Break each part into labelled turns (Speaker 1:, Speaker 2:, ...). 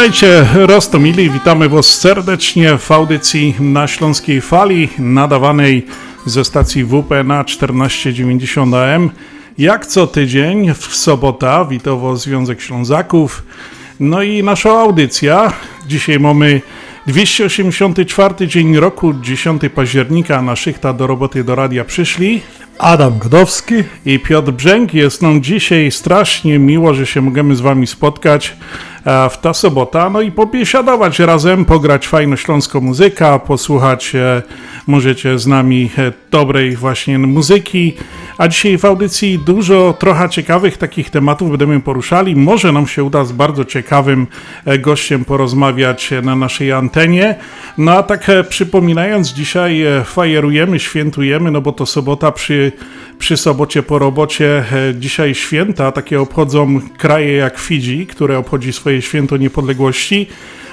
Speaker 1: Witajcie, Rostomili, witamy Was serdecznie w audycji na Śląskiej Fali, nadawanej ze stacji WP na 1490 AM. Jak co tydzień, w sobota, witowo Związek Ślązaków. No i nasza audycja. Dzisiaj mamy 284 dzień roku, 10 października. Na szychta do roboty do radia przyszli.
Speaker 2: Adam Godowski.
Speaker 1: i Piotr Brzęk. Jest nam dzisiaj strasznie miło, że się możemy z Wami spotkać e, w ta sobota, no i pobiesiadować razem, pograć fajną śląską muzykę, posłuchać e, możecie z nami e, dobrej właśnie muzyki. A dzisiaj w audycji dużo trochę ciekawych takich tematów będziemy poruszali. Może nam się uda z bardzo ciekawym gościem porozmawiać na naszej antenie. No a tak przypominając, dzisiaj fajerujemy, świętujemy, no bo to sobota przy przy sobocie po robocie e, dzisiaj święta, takie obchodzą kraje jak Fidżi, które obchodzi swoje święto niepodległości.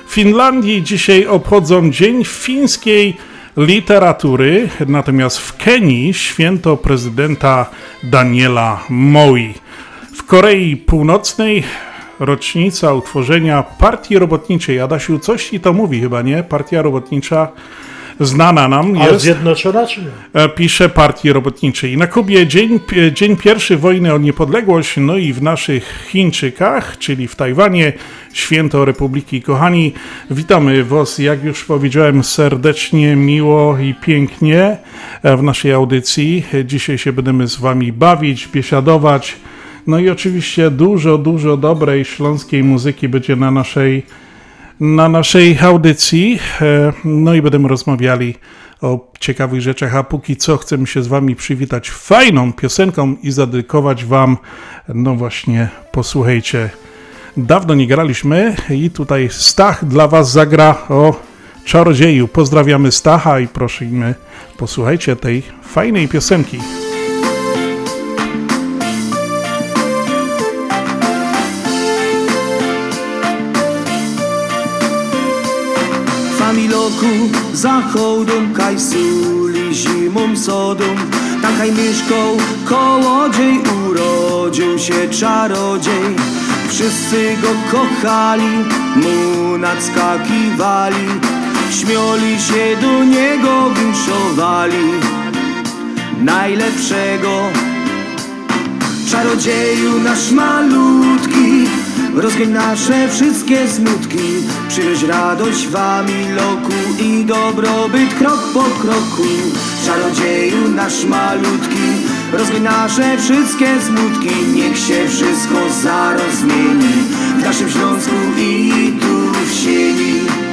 Speaker 1: W Finlandii dzisiaj obchodzą Dzień Fińskiej Literatury, natomiast w Kenii święto prezydenta Daniela Moi. W Korei Północnej rocznica utworzenia Partii Robotniczej. Adasiu, coś ci to mówi chyba, nie? Partia Robotnicza znana nam
Speaker 2: Ale
Speaker 1: jest
Speaker 2: zjednoczona czy nie?
Speaker 1: e, pisze Partii Robotniczej. Na Kubie dzień, dzień pierwszy wojny o niepodległość, no i w naszych Chińczykach, czyli w Tajwanie, święto Republiki. Kochani, witamy Was, jak już powiedziałem, serdecznie, miło i pięknie e, w naszej audycji. Dzisiaj się będziemy z Wami bawić, biesiadować. No i oczywiście dużo, dużo dobrej śląskiej muzyki będzie na naszej na naszej audycji. E, No i będziemy rozmawiali o ciekawych rzeczach, a póki co chcemy się z Wami przywitać fajną piosenką i zadedykować Wam, no właśnie, posłuchajcie. Dawno nie graliśmy i tutaj Stach dla Was zagra o czarodzieju. Pozdrawiamy Stacha i prosimy, posłuchajcie tej fajnej piosenki.
Speaker 3: Familoku za hołdą kaj suli zimą sodą Tam kaj mieszkał kołodziej urodził się czarodziej. Wszyscy go kochali, mu nadskakiwali. Śmioli się do niego, winszowali. Najlepszego Czarodzieju nasz malutki Rozgeń nasze wszystkie smutki. Przynoś radość wami loku I dobrobyt krok po kroku. Czarodzieju nasz malutki Rozgeń nasze wszystkie smutki. Niech się wszystko zaraz zmieni W naszym Śląsku i tu w sieni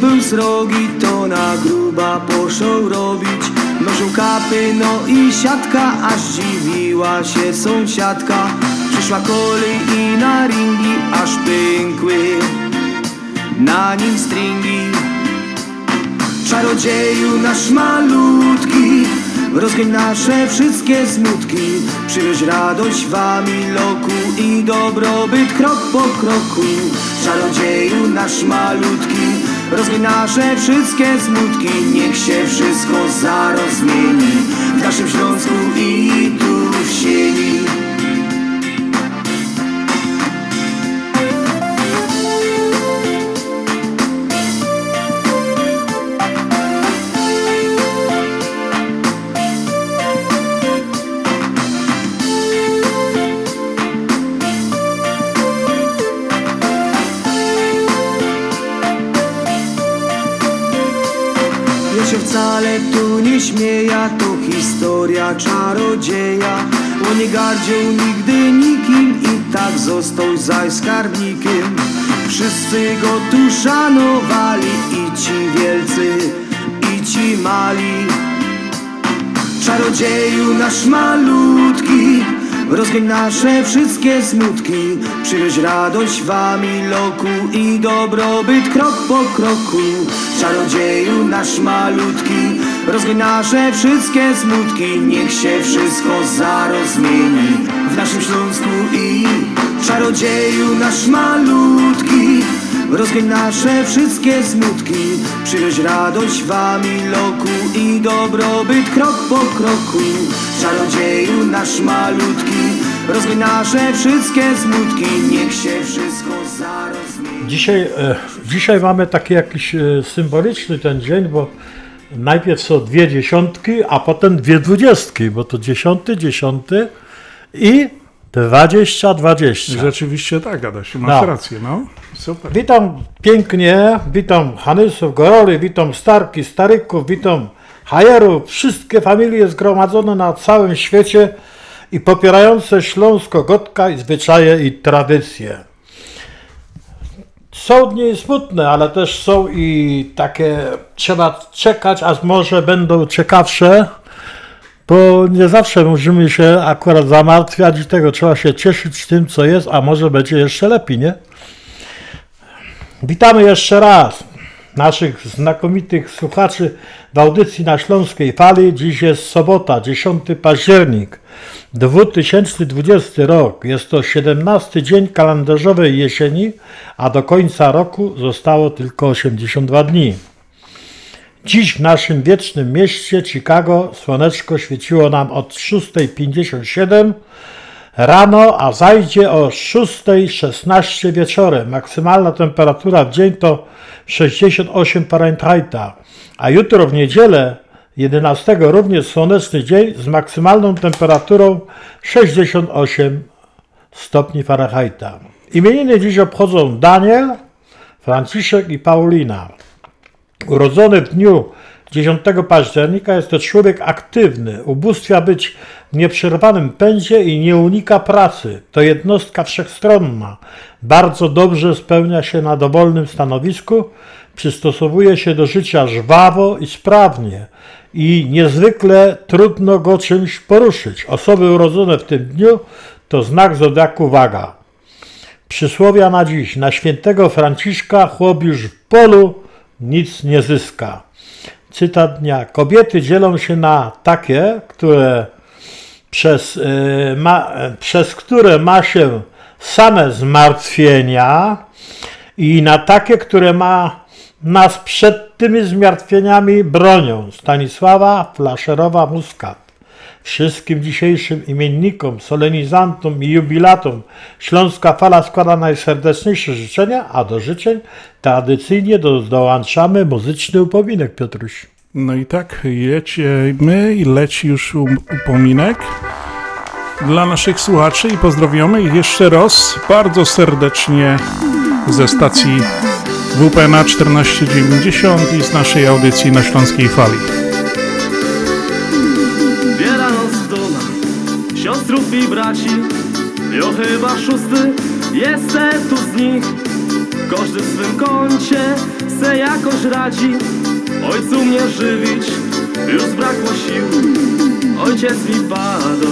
Speaker 3: był srogi, to na gruba poszł robić. Nożył kapy, no i siatka, aż dziwiła się sąsiadka. Przyszła kolej i na ringi, aż pękły na nim stringi. Czarodzieju nasz malutki Rozgeń nasze wszystkie smutki Przynoś radość wami loku I dobrobyt krok po kroku Czarodzieju nasz malutki Rozgeń nasze wszystkie smutki Niech się wszystko zaraz zmieni W naszym Śląsku i tu w sieni ale tu nie śmieja To historia czarodzieja. On nie gardził nigdy nikim I tak został zaś skarbnikiem Wszyscy go tu szanowali I ci wielcy, i ci mali. Czarodzieju nasz malutki Rozgeń nasze wszystkie smutki. Przynieś radość wami loku I dobrobyt krok po kroku. Czarodzieju nasz malutki Rozgeń nasze wszystkie smutki Niech się wszystko zaraz zmieni W naszym Śląsku i Czarodzieju nasz malutki. Rozgeń nasze wszystkie smutki Przynieś radość wami loku I dobrobyt krok po kroku. Czarodzieju nasz malutki Rozgeń nasze wszystkie smutki Niech się wszystko zaraz zmieni
Speaker 2: Dzisiaj, e, dzisiaj mamy taki jakiś e, symboliczny ten dzień, bo najpierw są dwie dziesiątki, a potem dwie dwudziestki, bo to dziesiąty, dziesiąty i dwadzieścia, dwadzieścia.
Speaker 1: Rzeczywiście tak, Adasiu, masz
Speaker 2: No.
Speaker 1: rację, no. Super.
Speaker 2: Witam pięknie, witam Hanysów, Goroli, witam Starki, Staryków, witam Hajerów, wszystkie familie zgromadzone na całym świecie i popierające Śląsko-Gotka i zwyczaje i tradycje. Są dni smutne, ale też są i takie, trzeba czekać, a może będą ciekawsze, bo nie zawsze możemy się akurat zamartwiać i tego trzeba się cieszyć tym, co jest, a może będzie jeszcze lepiej, nie? Witamy jeszcze raz naszych znakomitych słuchaczy w audycji na Śląskiej Fali. Dziś jest sobota, 10 październik 2020 rok. Jest to 17 dzień kalendarzowej jesieni, a do końca roku zostało tylko 82 dni. Dziś w naszym wiecznym mieście Chicago słoneczko świeciło nam od 6.57 rano, a zajdzie o 6.16 wieczorem. Maksymalna temperatura w dzień to 68 Fahrenheita, a jutro w niedzielę 11 również słoneczny dzień z maksymalną temperaturą 68 stopni Fahrenheita. Imieniny dziś obchodzą Daniel, Franciszek i Paulina. Urodzony w dniu 10 października jest to człowiek aktywny, ubóstwia być w nieprzerwanym pędzie i nie unika pracy. To jednostka wszechstronna. Bardzo dobrze spełnia się na dowolnym stanowisku, przystosowuje się do życia żwawo i sprawnie i niezwykle trudno go czymś poruszyć. Osoby urodzone w tym dniu to znak zodiaku waga. Przysłowia na dziś. Na świętego Franciszka chłop już w polu nic nie zyska. Cytat dnia. Kobiety dzielą się na takie, które przez, y, ma, przez które ma się same zmartwienia i na takie, które ma nas przed tymi zmartwieniami bronią. Stanisława Flaszerowa-Muskat. Wszystkim dzisiejszym imiennikom, solenizantom i jubilatom Śląska Fala składa najserdeczniejsze życzenia, a do życzeń tradycyjnie do- dołączamy muzyczny upominek, Piotruś.
Speaker 1: No i tak, jedziemy i leci już upominek dla naszych słuchaczy i pozdrowiamy ich jeszcze raz bardzo serdecznie ze stacji WPNA 1490 i z naszej audycji na Śląskiej Fali.
Speaker 4: Wielanoc w domach siostrów i braci Jo chyba szósty jestem tu z nich. Każdy w swym kącie se jakoś radzi Ojcu mnie żywić już zbrakło sił. Ojciec mi padł,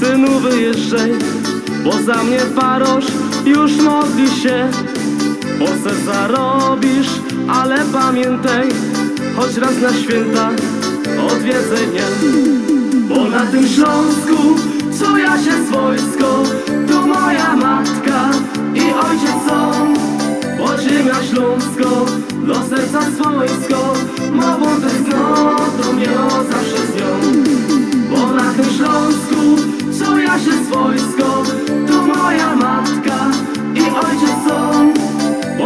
Speaker 4: synu wyjeżdżaj Bo za mnie parosz już modli się Polsce zarobisz, ale pamiętaj Choć raz na święta odwiedzenie. Bo na tym Śląsku czuja się swojsko Tu moja matka i ojciec są. Bo ziemia Śląsko do serca swojsko Mową tęsknotą to mnie zawsze z nią. Bo na tym Śląsku czuja się swojsko Tu moja matka i ojciec są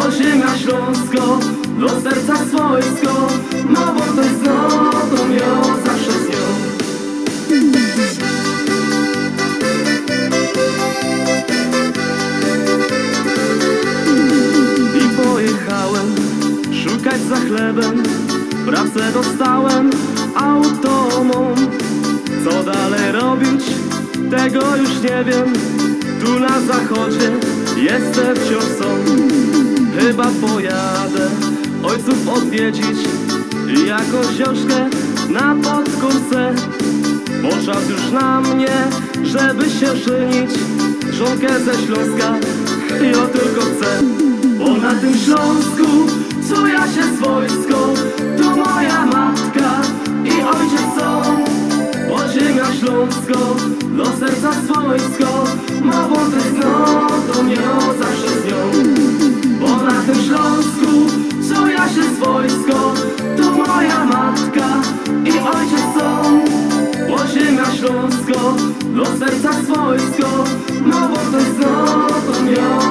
Speaker 4: bo ziemia śląsko, do serca swojsko. Ma wolność z notą, ją zawsze z nią. I pojechałem szukać za chlebem. Pracę dostałem autonomą. Co dalej robić, tego już nie wiem. Tu na zachodzie Jestem wciąż Chyba pojadę Ojców odwiedzić. I jakąś książkę Na podkórce Bo czas już na mnie Żeby się żynić Żonkę ze Śląska Ja tylko chcę. Bo na tym Śląsku Czuję się swojsko Tu moja matka I ojciec są ziemia śląsko, do serca swojsko Mową tęskno, to mnie zawsze z nią. Bo na tym Śląsku czuję się swojsko To moja matka i ojciec są. Bo ziemia śląsko, do serca swojsko Mową tęskno, to mnie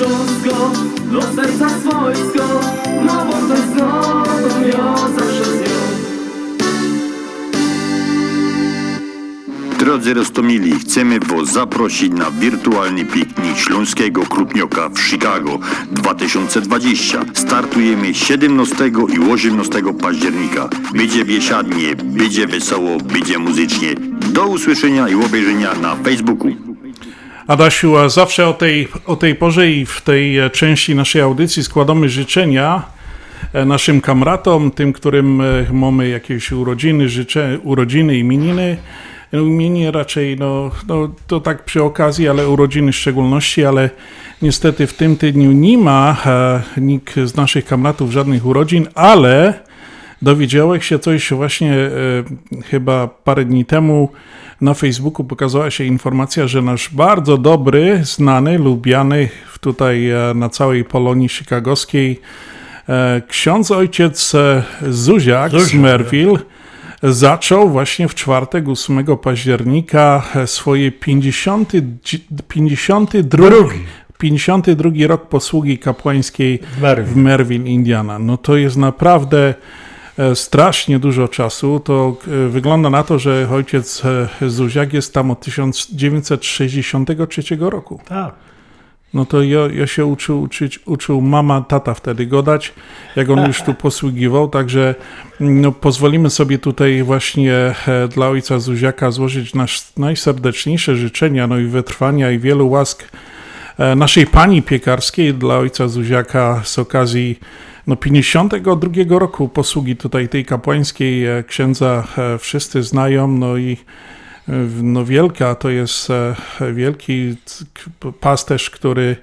Speaker 4: śląsko, do serca swojsko Mową tęskno, to mnie zawsze z nią
Speaker 5: Drodzy Rostomili, chcemy Was zaprosić na wirtualny piknik Śląskiego Krupnioka w Chicago 2020. Startujemy 17 i 18 października. Będzie biesiadnie, będzie wesoło, będzie muzycznie. Do usłyszenia i obejrzenia na Facebooku.
Speaker 1: Adasiu, a zawsze o tej, o tej porze i w tej e, części naszej audycji składamy życzenia e, naszym kamratom, tym, którym e, mamy jakieś urodziny, życzę, urodziny, imieniny. No, Imienie raczej, no, no to tak przy okazji, ale urodziny w szczególności, ale niestety w tym tygodniu nie ma nikt z naszych kamratów żadnych urodzin, ale dowiedziałeś się coś właśnie e, chyba parę dni temu na Facebooku pokazała się informacja, że nasz bardzo dobry, znany, lubiany tutaj e, na całej Polonii chicagowskiej e, ksiądz ojciec e, Zuziak z
Speaker 2: Zuziak,
Speaker 1: Merville zaczął właśnie w czwartek 8 października swoje 50, dzi- 52, 52 rok posługi kapłańskiej
Speaker 2: W Merville.
Speaker 1: Indiana. No to jest naprawdę strasznie dużo czasu. To e, wygląda na to, że ojciec e, Zuziak jest tam od 1963 roku.
Speaker 2: Tak.
Speaker 1: No to ja, ja się uczył, uczyć, uczył mama, tata wtedy godać, jak on już tu posługiwał, także no, pozwolimy sobie tutaj właśnie e, dla ojca Zuziaka złożyć nasz najserdeczniejsze życzenia, no i wytrwania i wielu łask e, naszej pani piekarskiej dla ojca Zuziaka z okazji no, 52 roku posługi tutaj tej kapłańskiej e, księdza e, wszyscy znają, no i e, no wielka to jest wielki pasterz, który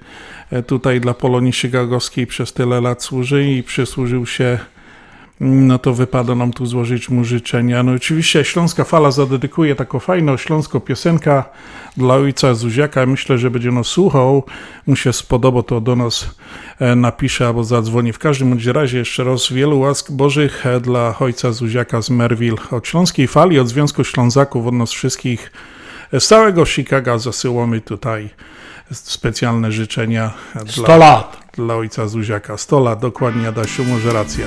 Speaker 1: tutaj dla Polonii Chicagowskiej przez tyle lat służy i przysłużył się no to wypada nam tu złożyć mu życzenia. No oczywiście Śląska Fala zadedykuje taką fajną śląską piosenkę dla ojca Zuziaka. Myślę, że będzie no słuchał. Mu się spodoba, to do nas e, napisze albo zadzwoni. W każdym bądź razie jeszcze raz wielu łask Bożych e, dla ojca Zuziaka z Merville. Od Śląskiej Fali, od Związku Ślązaków, od nas wszystkich e, z całego Chicago zasyłamy tutaj specjalne życzenia e,
Speaker 2: 100
Speaker 1: dla,
Speaker 2: lat.
Speaker 1: dla ojca Zuziaka. 100 lat, dokładnie Adasiu, może racja.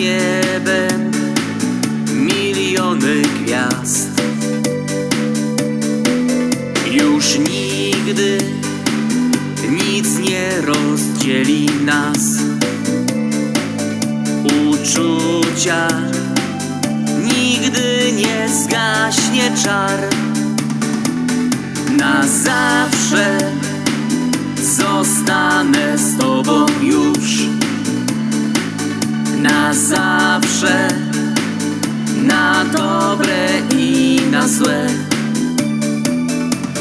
Speaker 6: Niebem. Miliony gwiazd. Już nigdy nic nie rozdzieli nas. Uczucia nigdy nie zgaśnie czar. Na zawsze zostanę z Tobą już. Na zawsze, na dobre i na złe.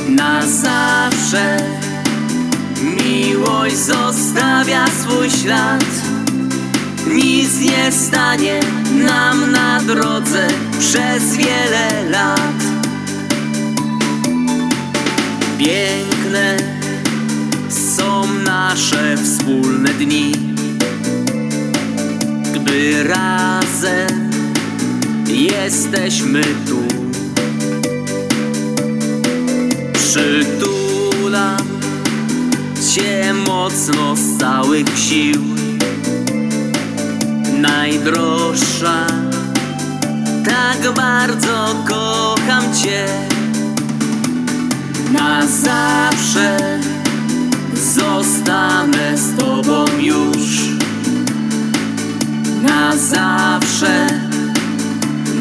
Speaker 6: na zawsze. Miłość zostawia swój ślad. Nic nie stanie nam na drodze przez wiele lat. Piękne są nasze wspólne dni, gdy razem jesteśmy tu. Przytulam Cię mocno z całych sił. Najdroższa Tak bardzo kocham Cię. Na zawsze Zostanę z Tobą już Na zawsze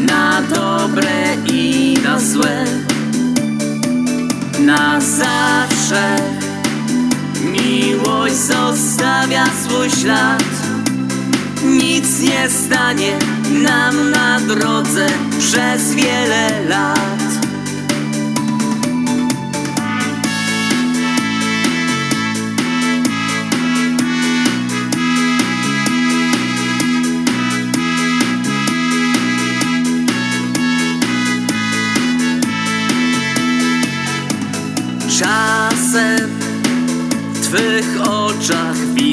Speaker 6: Na dobre i na złe na zawsze. Miłość zostawia swój ślad. Nic nie stanie nam na drodze przez wiele lat.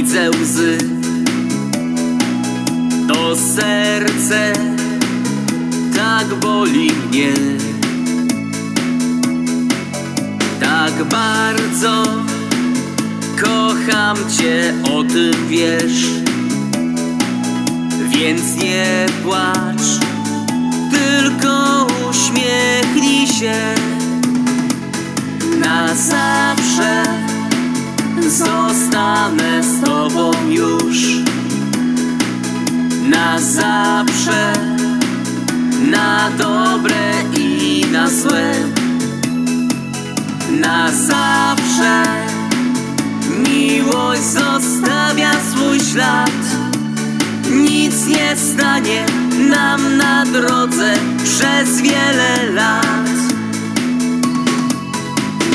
Speaker 6: Widzę łzy. To serce tak boli mnie. Tak bardzo kocham Cię, o tym wiesz. Więc nie płacz, tylko uśmiechnij się. Na zawsze zostanę z Tobą już. Na zawsze, na dobre i na złe. Na zawsze miłość zostawia swój ślad. Nic nie stanie nam na drodze przez wiele lat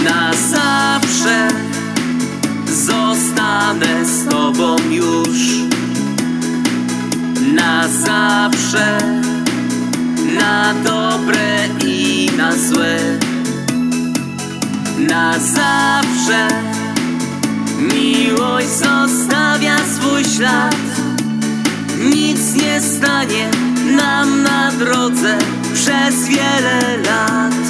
Speaker 6: na zawsze z Tobą już. Na zawsze, na dobre i na złe. Na zawsze miłość zostawia swój ślad. Nic nie stanie nam na drodze przez wiele lat.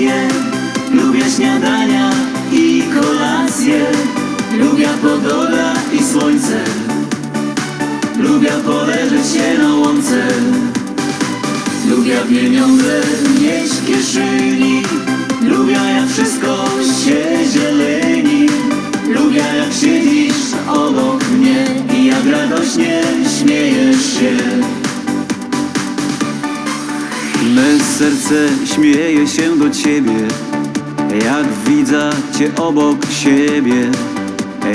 Speaker 7: Wakacje Lubię śniadania i kolacje. Lubię pogoda i słońce. Lubię poleżeć się na łące. Lubię pieniądze mieć w kieszeni. Lubię jak wszystko się zieleni. Lubię jak siedzisz obok mnie I jak radośnie śmiejesz się Me serce śmieje się do ciebie Jak widzę cię obok siebie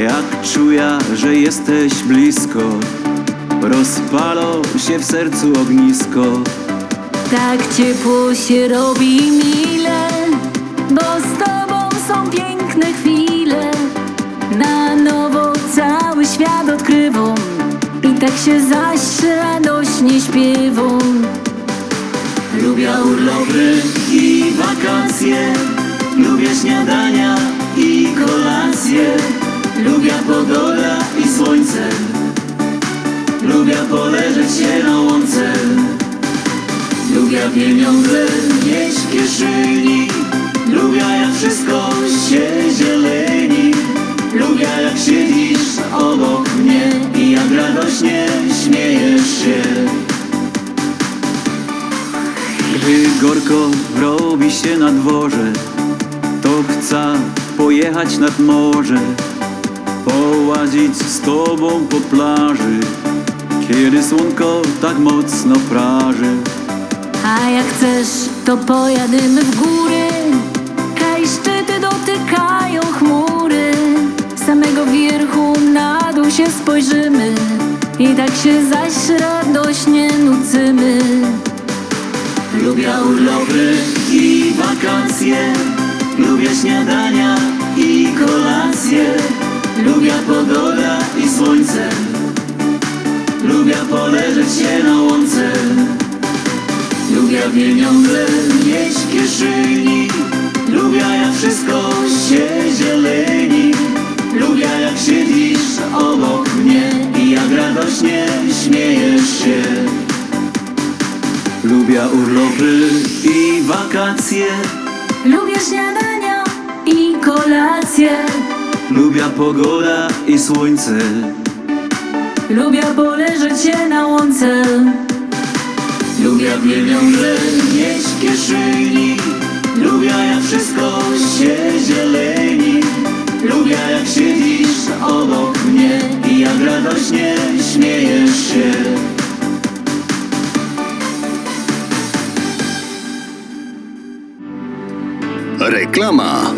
Speaker 7: Jak czuję, że jesteś blisko Rozpalą się w sercu ognisko
Speaker 8: Tak ciepło się robi mile, bo z tobą są piękne chwile. Na nowo cały świat odkrywam i tak się zaś radośnie śpiewam.
Speaker 7: Lubię urlopy i wakacje. Lubię śniadania i kolacje. Lubię pogoda i słońce. Lubię poleżeć się na łące. Lubię pieniądze mieć w kieszeni. Lubię jak wszystko się zieleni. Lubię jak siedzisz obok mnie I jak radośnie śmiejesz się
Speaker 6: Gdy gorko robi się na dworze, to chcę pojechać nad morze, połazić z tobą po plaży, kiedy słonko tak mocno praży.
Speaker 9: A jak chcesz, to pojadymy w góry Kaj szczyty dotykają chmury. Z samego wierchu na dół się spojrzymy I tak się zaś radośnie nucymy
Speaker 6: Lubię urlopy i wakacje, lubię śniadania i kolacje, lubię pogoda i słońce, lubię poleżeć się na łące, lubię pieniądze mieć w kieszeni, lubię jak wszystko się zieleni, lubię jak siedzisz obok mnie i jak radośnie śmiejesz się. Lubię urlopy i wakacje,
Speaker 9: Lubię śniadania i kolacje
Speaker 6: lubię pogoda i słońce.
Speaker 9: Lubię poleżeć się na łące
Speaker 6: Lubię pieniądze mieć w kieszeni, lubię jak wszystko się zieleni. Lubię jak siedzisz obok mnie i jak radośnie śmiejesz się.
Speaker 5: Reklama.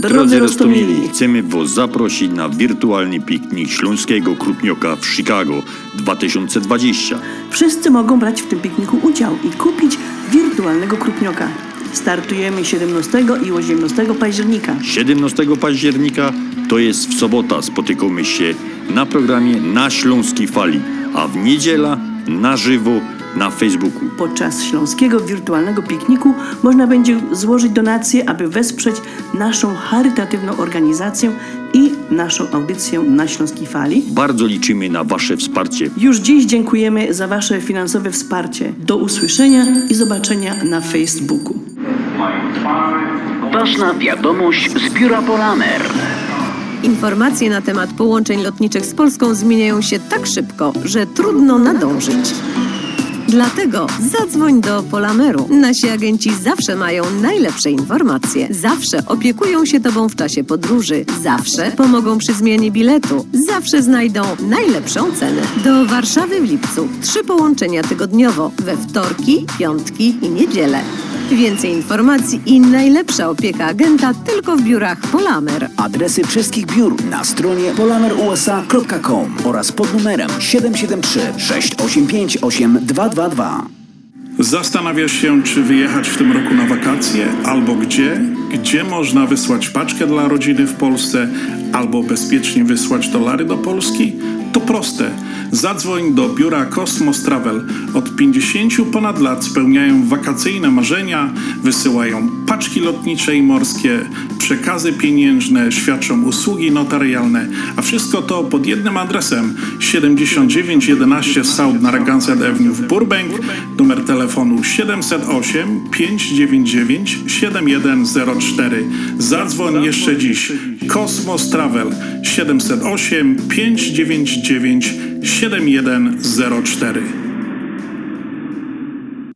Speaker 10: Drodzy Rostomili,
Speaker 5: chcemy Was zaprosić na wirtualny piknik Śląskiego Krupnioka w Chicago 2020.
Speaker 11: Wszyscy mogą brać w tym pikniku udział i kupić wirtualnego krupnioka. Startujemy 17 i 18 października.
Speaker 5: 17 października to jest w sobota. Spotykamy się na programie Na Śląskiej Fali, a w niedziela na żywo na Facebooku.
Speaker 11: Podczas śląskiego wirtualnego pikniku można będzie złożyć donacje, aby wesprzeć naszą charytatywną organizację i naszą audycję na Śląskiej Fali.
Speaker 5: Bardzo liczymy na Wasze wsparcie.
Speaker 11: Już dziś dziękujemy za Wasze finansowe wsparcie. Do usłyszenia i zobaczenia na Facebooku.
Speaker 12: Ważna wiadomość z biura Polamer.
Speaker 13: Informacje na temat połączeń lotniczych z Polską zmieniają się tak szybko, że trudno nadążyć. Dlatego zadzwoń do Polameru. Nasi agenci zawsze mają najlepsze informacje. Zawsze opiekują się Tobą w czasie podróży. Zawsze pomogą przy zmianie biletu. Zawsze znajdą najlepszą cenę. Do Warszawy w lipcu. Trzy połączenia tygodniowo. We wtorki, piątki i niedzielę. Więcej informacji i najlepsza opieka agenta tylko w biurach Polamer.
Speaker 12: Adresy wszystkich biur na stronie polamerusa.com oraz pod numerem 773 685 8222.
Speaker 1: Zastanawiasz się, czy wyjechać w tym roku na wakacje, albo gdzie? Gdzie można wysłać paczkę dla rodziny w Polsce, albo bezpiecznie wysłać dolary do Polski? To proste. Zadzwoń do biura Cosmos Travel. Od 50 ponad lat spełniają wakacyjne marzenia, wysyłają paczki lotnicze i morskie, przekazy pieniężne, świadczą usługi notarialne, a wszystko to pod jednym adresem 7911 South Narragansett Avenue w Burbank, numer telefonu 708 599 7104. Zadzwoń jeszcze dziś. Kosmos Travel 708 599 7104.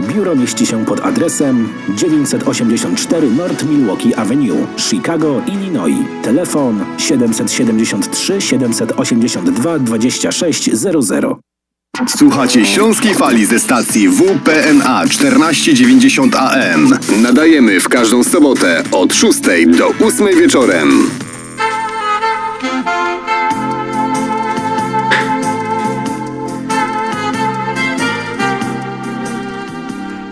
Speaker 12: Biuro mieści się pod adresem 984 North Milwaukee Avenue, Chicago, Illinois. Telefon 773 782 2600.
Speaker 14: Słuchacie Śląskiej Fali ze stacji WPNA 1490 AM. Nadajemy w każdą sobotę od 6 do 8 wieczorem.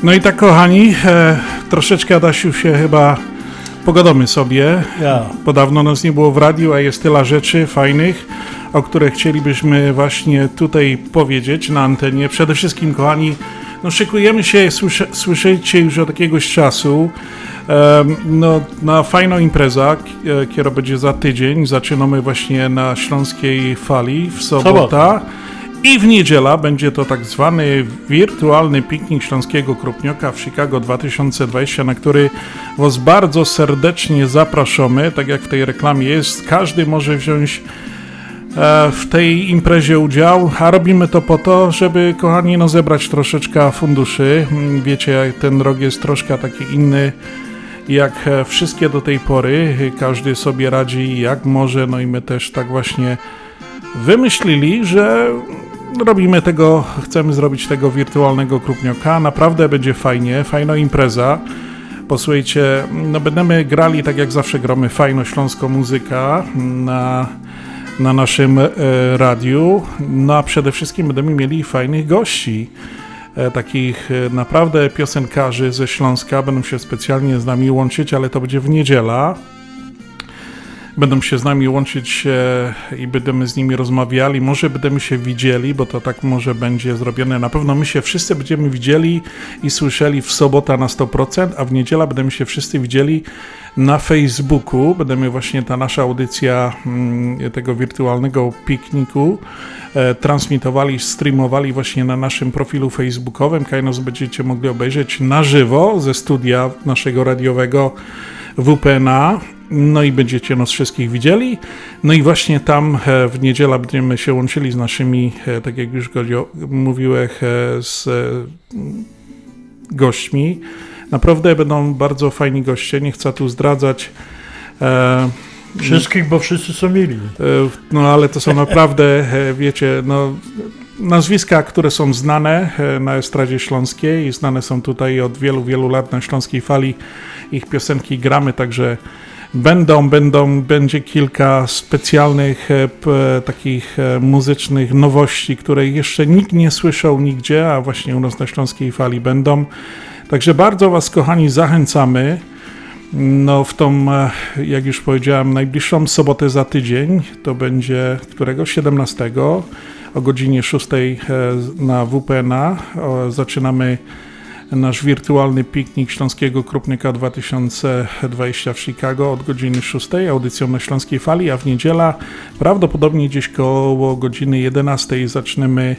Speaker 1: No i tak, kochani, e, troszeczkę, Adasiu, się chyba pogadamy sobie.
Speaker 2: Ja.
Speaker 1: Bo dawno nas nie było w radiu, a jest tyle rzeczy fajnych, o których chcielibyśmy właśnie tutaj powiedzieć na antenie. Przede wszystkim, kochani, no szykujemy się, słyszę, słyszycie już od jakiegoś czasu, em, no, na fajną imprezę, e, która będzie za tydzień. Zaczynamy właśnie na Śląskiej Fali w sobotę.
Speaker 2: Sobota.
Speaker 1: I w niedziela będzie to tak zwany wirtualny piknik Śląskiego Krupnioka w Chicago 2020, na który Was bardzo serdecznie zapraszamy. Tak jak w tej reklamie jest, każdy może wziąć e, w tej imprezie udział, a robimy to po to, żeby, kochani, no zebrać troszeczkę funduszy. Mm, Wiecie, ten rok jest troszkę taki inny jak e, wszystkie do tej pory. Każdy sobie radzi jak może, no i my też tak właśnie wymyślili, że robimy tego, chcemy zrobić tego wirtualnego krupnioka. Naprawdę będzie fajnie, fajna impreza. Posłuchajcie, no będziemy grali tak jak zawsze gramy fajną śląską muzykę na, na naszym e, radiu. No a przede wszystkim będziemy mieli fajnych gości. E, takich e, naprawdę piosenkarzy ze Śląska będą się specjalnie z nami łączyć, ale to będzie w niedziela będą się z nami łączyć e, i będziemy z nimi rozmawiali. Może będziemy się widzieli, bo to tak może będzie zrobione. Na pewno my się wszyscy będziemy widzieli i słyszeli w sobotę na 100%, a w niedziela będziemy się wszyscy widzieli na Facebooku. Będziemy właśnie ta nasza audycja mm, tego wirtualnego pikniku e, transmitowali, streamowali właśnie na naszym profilu facebookowym. Kainos będziecie mogli obejrzeć na żywo ze studia naszego radiowego WPNA. No i będziecie nas wszystkich widzieli. No i właśnie tam e, w niedzielę będziemy się łączyli z naszymi, e, tak jak już mówiłem, e, z gośćmi. Naprawdę będą bardzo fajni goście, nie chcę tu zdradzać.
Speaker 2: Wszystkich, bo wszyscy są mili.
Speaker 1: E, No ale to są naprawdę, wiecie, no, nazwiska, które są znane na estradzie śląskiej i znane są tutaj od wielu, wielu lat na śląskiej fali. Ich piosenki gramy, także będą, będą, będzie kilka specjalnych e, p, takich e, muzycznych nowości, które jeszcze nikt nie słyszał nigdzie, a właśnie u nas na śląskiej fali będą. Także bardzo Was, kochani, zachęcamy. No, w tą, e, jak już powiedziałem, najbliższą sobotę za tydzień, to będzie którego? 17 o godzinie 6 e, na WPNA. Zaczynamy nasz wirtualny piknik Śląskiego Krupnika 2020 w Chicago od godziny 6, audycją na Śląskiej Fali, a w niedziela prawdopodobnie gdzieś koło godziny 11 zaczniemy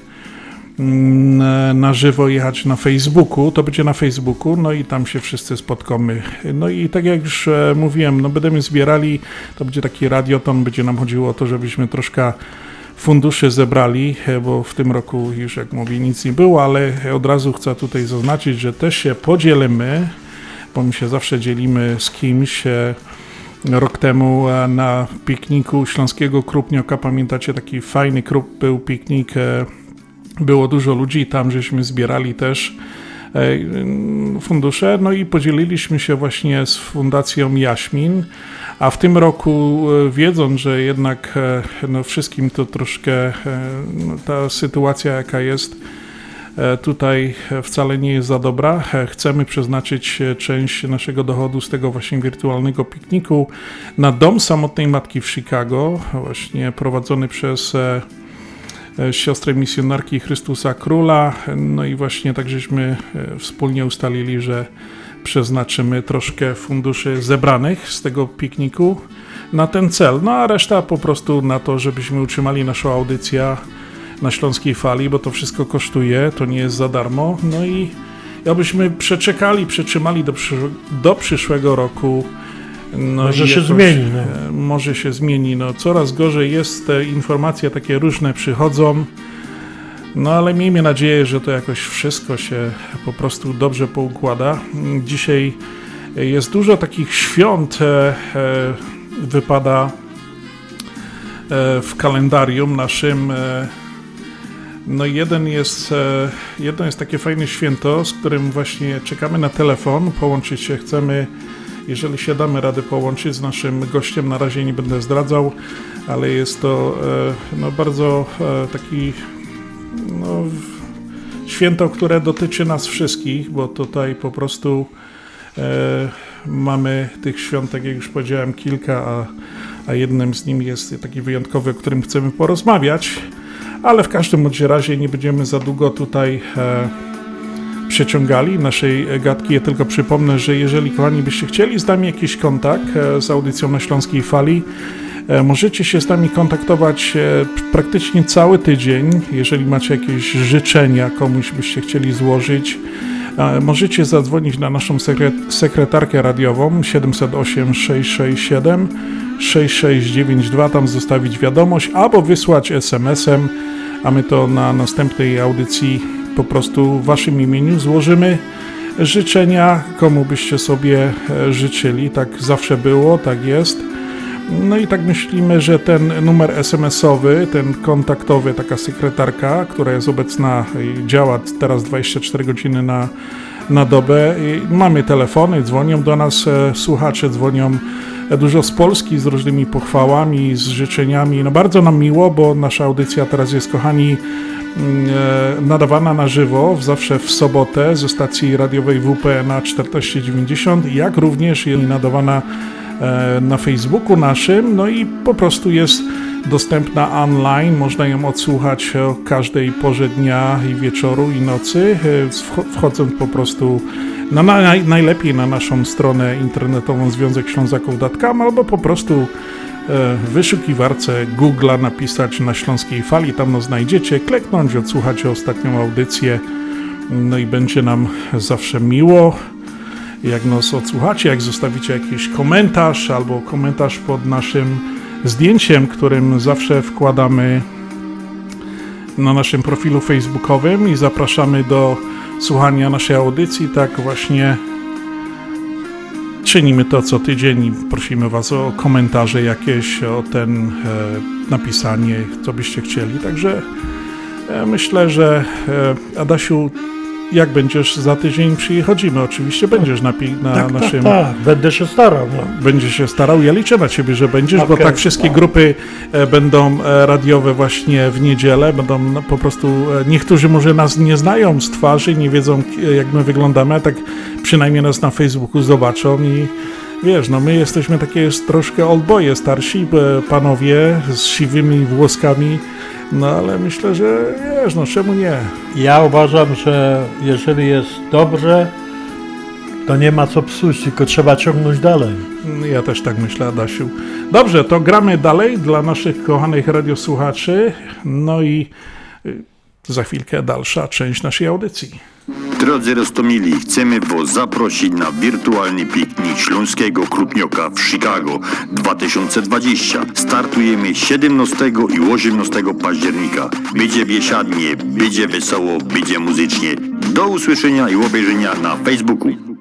Speaker 1: mm, na żywo jechać na Facebooku, to będzie na Facebooku, no i tam się wszyscy spotkamy. No i tak jak już e, mówiłem, no będziemy zbierali, to będzie taki radioton, będzie nam chodziło o to, żebyśmy troszkę funduszy zebrali, bo w tym roku już jak mówię nic nie było, ale od razu chcę tutaj zaznaczyć, że też się podzielimy, bo my się zawsze dzielimy z kimś. e, Rok temu e, na pikniku Śląskiego Krupnioka, pamiętacie, taki fajny krup był piknik, e, było dużo ludzi, tam żeśmy zbierali też fundusze, no i podzieliliśmy się właśnie z Fundacją Jaśmin, a w tym roku e, wiedząc, że jednak e, no, wszystkim to troszkę e, no, ta sytuacja jaka jest e, tutaj e, wcale nie jest za dobra, e, chcemy przeznaczyć e, część naszego dochodu z tego właśnie wirtualnego pikniku na Dom Samotnej Matki w Chicago, właśnie prowadzony przez e, siostry misjonarki Chrystusa Króla. No i właśnie tak żeśmy e, wspólnie ustalili, że przeznaczymy troszkę funduszy zebranych z tego pikniku na ten cel. No a reszta po prostu na to, żebyśmy utrzymali naszą audycję na Śląskiej Fali, bo to wszystko kosztuje, to nie jest za darmo. No i abyśmy przeczekali, przetrzymali do, przysz- do przyszłego roku. No
Speaker 2: Może się zmieni, no.
Speaker 1: e, Może się zmieni. No, coraz gorzej jest, te informacje takie różne przychodzą. No ale miejmy nadzieję, że to jakoś wszystko się po prostu dobrze poukłada. Dzisiaj jest dużo takich świąt, e, e, wypada w kalendarium naszym. No jeden jest, jedno jest takie fajne święto, z którym właśnie czekamy na telefon, połączyć się chcemy, jeżeli się damy radę połączyć z naszym gościem, na razie nie będę zdradzał, ale jest to e, no, bardzo e, taki no, święto, które dotyczy nas wszystkich, bo tutaj po prostu e, mamy tych świąt, tak jak już powiedziałem, kilka, a, a jednym z nich jest taki wyjątkowy, o którym chcemy porozmawiać, ale w każdym razie nie będziemy za długo tutaj przeciągali naszej gadki. Ja tylko przypomnę, że jeżeli kochani byście chcieli z nami jakiś kontakt e, z audycją na Śląskiej Fali, e, możecie się z nami kontaktować e, praktycznie cały tydzień. Jeżeli macie jakieś życzenia komuś byście chcieli złożyć, możecie zadzwonić na naszą sekret- sekretarkę radiową 708 667 6692, tam zostawić wiadomość albo wysłać SMS-em, a my to na następnej audycji po prostu w waszym imieniu złożymy życzenia, komu byście sobie e, życzyli. Tak zawsze było, tak jest. No i tak myślimy, że ten numer SMS-owy, ten kontaktowy, taka sekretarka, która jest obecna i działa teraz 24 godziny na, na dobę. I mamy telefony, dzwonią do nas e, słuchacze, dzwonią e, dużo z Polski z różnymi pochwałami, z życzeniami. No bardzo nam miło, bo nasza audycja teraz jest, kochani, nadawana na żywo, zawsze w sobotę ze stacji radiowej WP na 1490, jak również jest nadawana e, na Facebooku naszym, no i po prostu jest dostępna online, można ją odsłuchać o każdej porze dnia i wieczoru i nocy, e, wcho- wchodząc po prostu na, na, naj- najlepiej na naszą stronę internetową Związek Ślązaków.com albo po prostu e, w wyszukiwarce Google'a napisać na Śląskiej Fali, tam nas znajdziecie, kliknąć, odsłuchać ostatnią audycję, no i będzie nam zawsze miło. Jak nas odsłuchacie, jak zostawicie jakiś komentarz albo komentarz pod naszym zdjęciem, którym zawsze wkładamy na naszym profilu facebookowym i zapraszamy do słuchania naszej audycji. Tak właśnie czynimy to co tydzień i prosimy Was o komentarze jakieś, o ten e, napisanie, co byście chcieli. Także e, myślę, że e, Adasiu, jak będziesz za tydzień przychodzimy, oczywiście będziesz na, pi- na
Speaker 2: Tak, tak,
Speaker 1: naszym...
Speaker 2: tak, będę się starał. No.
Speaker 1: Będzie się starał. Ja liczę na ciebie, że będziesz, bo
Speaker 2: Okej,
Speaker 1: tak wszystkie
Speaker 2: no.
Speaker 1: grupy e, będą e, radiowe właśnie w niedzielę. Będą po prostu. e, Niektórzy może nas nie znają z twarzy, nie wiedzą jak my wyglądamy, a tak przynajmniej nas na Facebooku zobaczą i. Wiesz, no my jesteśmy takie troszkę oldboye, starsi e, panowie z siwymi włoskami, no ale myślę, że wiesz, no czemu nie?
Speaker 2: Ja uważam, że jeżeli jest dobrze, to nie ma co psuć, tylko trzeba ciągnąć dalej.
Speaker 1: Ja też tak myślę, Adasiu. Dobrze, to gramy dalej dla naszych kochanych radiosłuchaczy. No i y, za chwilkę dalsza część naszej audycji.
Speaker 5: Drodzy Rostomili, chcemy Was zaprosić na wirtualny piknik Śląskiego Krupnioka w Chicago 2020. Startujemy 17 i 18 października. Będzie biesiadnie, będzie wesoło, będzie muzycznie. Do usłyszenia i obejrzenia na Facebooku.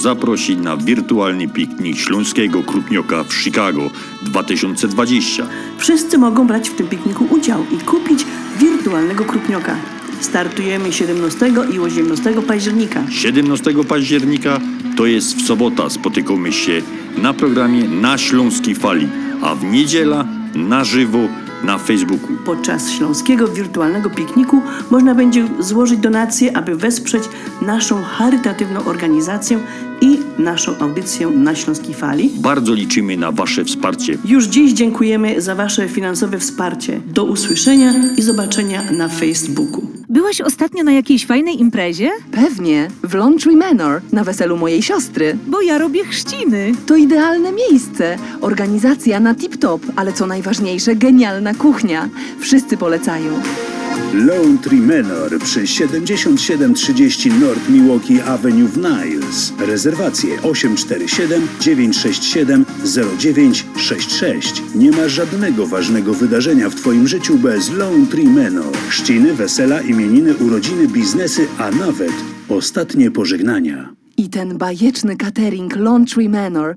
Speaker 5: Zaprosić na wirtualny piknik Śląskiego Krupnioka w Chicago 2020.
Speaker 11: Wszyscy mogą brać w tym pikniku udział i kupić wirtualnego krupnioka. Startujemy 17 i 18 października.
Speaker 5: 17 października to jest w sobota. Spotykamy się na programie Na Śląskiej Fali, a w niedziela na żywo na Facebooku.
Speaker 11: Podczas śląskiego wirtualnego pikniku można będzie złożyć donacje, aby wesprzeć naszą charytatywną organizację i naszą audycję na Śląskiej Fali.
Speaker 5: Bardzo liczymy na Wasze wsparcie.
Speaker 11: Już dziś dziękujemy za Wasze finansowe wsparcie. Do usłyszenia i zobaczenia na Facebooku.
Speaker 15: Byłaś ostatnio na jakiejś fajnej imprezie?
Speaker 16: Pewnie, w Laundry Manor, na weselu mojej siostry.
Speaker 15: Bo ja robię chrzciny.
Speaker 16: To idealne miejsce. Organizacja na tip-top, ale co najważniejsze, genialna kuchnia. Wszyscy polecają.
Speaker 17: Laundry Manor przy 7730 North Milwaukee Avenue w Niles. Rezerwacje 847 967 0966. Nie ma żadnego ważnego wydarzenia w Twoim życiu bez Laundry Manor. Chrzciny, wesela, imieniny, urodziny, biznesy, a nawet ostatnie pożegnania.
Speaker 16: I ten bajeczny catering Laundry Manor.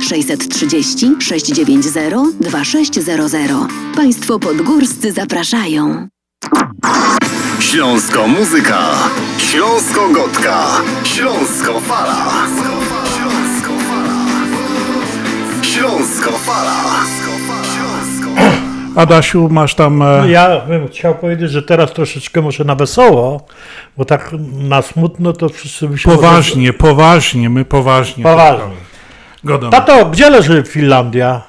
Speaker 18: 630 690 2600. Państwo podgórscy zapraszają.
Speaker 14: Śląsko muzyka, Śląsko gotka, Śląsko fala. Śląsko fala. Śląsko fala.
Speaker 1: Adasiu, masz tam... e,
Speaker 2: No ja bym chciał powiedzieć, że teraz troszeczkę może na wesoło, bo tak na smutno to wszyscy by się...
Speaker 1: Poważnie, poważnie, my poważnie.
Speaker 2: Poważnie. Tato, gdzie leży Finlandia?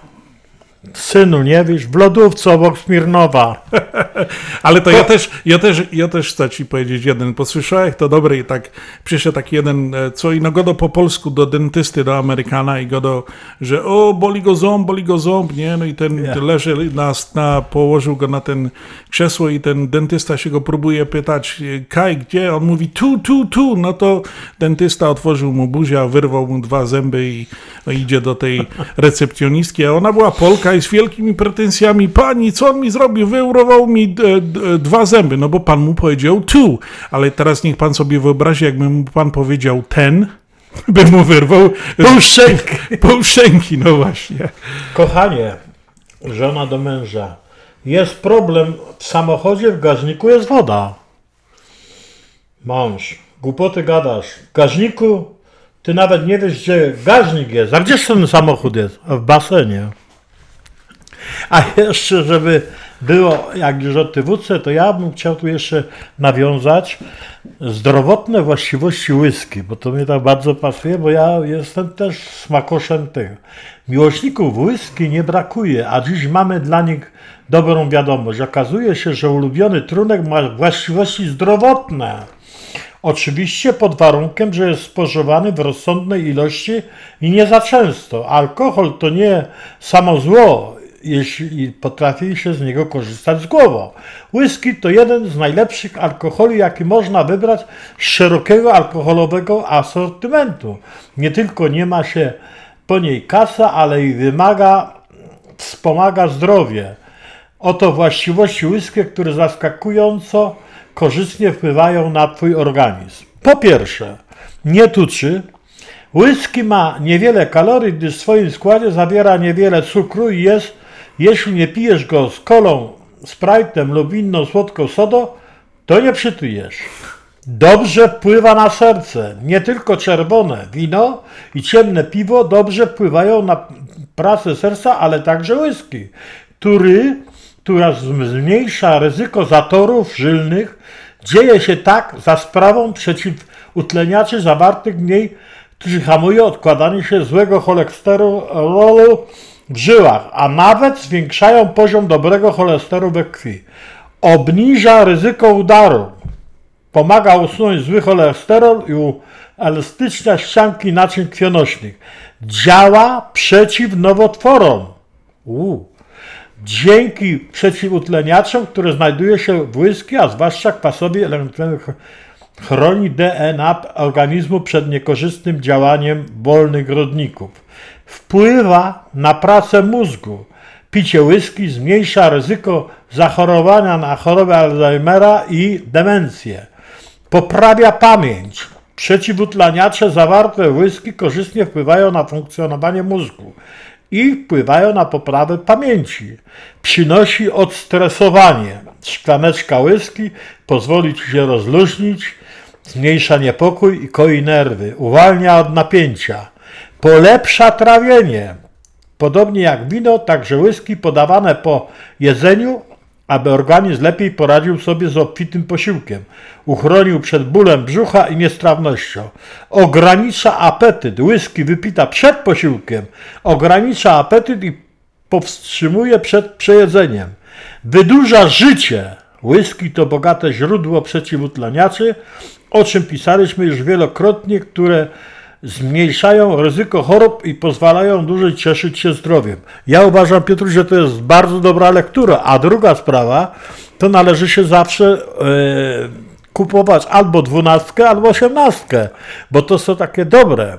Speaker 2: Synu, nie wiesz? W lodówce obok Smirnowa.
Speaker 1: Ale to ja też, ja też, ja też chcę ci powiedzieć jeden. Posłyszałeś to dobre i tak przyszedł taki jeden, e, co i no godo po polsku do dentysty, do Amerykana i godo, że o, boli go ząb, boli go ząb, nie? No i ten leży, na, na, położył go na ten krzesło i ten dentysta się go próbuje pytać, e, Kaj, gdzie? On mówi tu, tu, tu. No to dentysta otworzył mu buzię, wyrwał mu dwa zęby i no, idzie do tej recepcjonistki, a ona była Polka i z wielkimi pretensjami, pani, co on mi zrobił? Wyurował mi d, d, dwa zęby, no bo pan mu powiedział tu, ale teraz niech pan sobie wyobrazi, jakby mu pan powiedział ten, by mu wyrwał
Speaker 2: Pół szczęki.
Speaker 1: Pół szczęki, no właśnie.
Speaker 2: Kochanie, żona do męża. Jest problem w samochodzie, w gaźniku jest woda. Mąż, głupoty gadasz. W gaźniku ty nawet nie wiesz, gdzie gaźnik jest. A gdzież ten samochód jest? A w basenie. A jeszcze, żeby było jak już o tywódce, to ja bym chciał tu jeszcze nawiązać zdrowotne właściwości whisky, bo to mnie tak bardzo pasuje, bo ja jestem też smakoszem tych. Miłośników whisky nie brakuje, a dziś mamy dla nich dobrą wiadomość. Okazuje się, że ulubiony trunek ma właściwości zdrowotne. Oczywiście pod warunkiem, że jest spożywany w rozsądnej ilości i nie za często. Alkohol to nie samo zło, jeśli potrafi się z niego korzystać z głową. Whisky to jeden z najlepszych alkoholi, jaki można wybrać z szerokiego alkoholowego asortymentu. Nie tylko nie ma się po niej kasa, ale i wymaga, wspomaga zdrowie. Oto właściwości whisky, które zaskakująco korzystnie wpływają na Twój organizm. Po pierwsze, nie tuczy. Whisky ma niewiele kalorii, gdyż w swoim składzie zawiera niewiele cukru i jest, jeśli nie pijesz go z kolą, sprite'em lub inną słodką sodą, to nie przytyjesz. Dobrze wpływa na serce. Nie tylko czerwone wino i ciemne piwo dobrze wpływają na pracę serca, ale także whisky, który, która zmniejsza ryzyko zatorów żylnych. Dzieje się tak za sprawą przeciwutleniaczy zawartych w niej, którzy hamują odkładanie się złego cholesterolu żyłach, a nawet zwiększają poziom dobrego cholesterolu we krwi. Obniża ryzyko udaru. Pomaga usunąć zły cholesterol i uelastycznia ścianki naczyń krwionośnych. Działa przeciw nowotworom. Uu. Dzięki przeciwutleniaczom, które znajduje się w whisky, a zwłaszcza kwasowi elementarnym, chroni DNA organizmu przed niekorzystnym działaniem wolnych rodników. Wpływa na pracę mózgu. Picie whisky zmniejsza ryzyko zachorowania na chorobę Alzheimera i demencję. Poprawia pamięć. Przeciwutleniacze zawarte w whisky korzystnie wpływają na funkcjonowanie mózgu i wpływają na poprawę pamięci. Przynosi odstresowanie. Szklaneczka whisky pozwoli Ci się rozluźnić, zmniejsza niepokój i koi nerwy, uwalnia od napięcia, polepsza trawienie. Podobnie jak wino, także whisky podawane po jedzeniu, aby organizm lepiej poradził sobie z obfitym posiłkiem. Uchronił przed bólem brzucha i niestrawnością. Ogranicza apetyt. Whisky wypita przed posiłkiem ogranicza apetyt i powstrzymuje przed przejedzeniem. Wydłuża życie. Whisky to bogate źródło przeciwutleniaczy, o czym pisaliśmy już wielokrotnie, które zmniejszają ryzyko chorób i pozwalają dłużej cieszyć się zdrowiem. Ja uważam, Piotr, że to jest bardzo dobra lektura. A druga sprawa, to należy się zawsze e, kupować albo dwunastkę, albo osiemnastkę, bo to są takie dobre.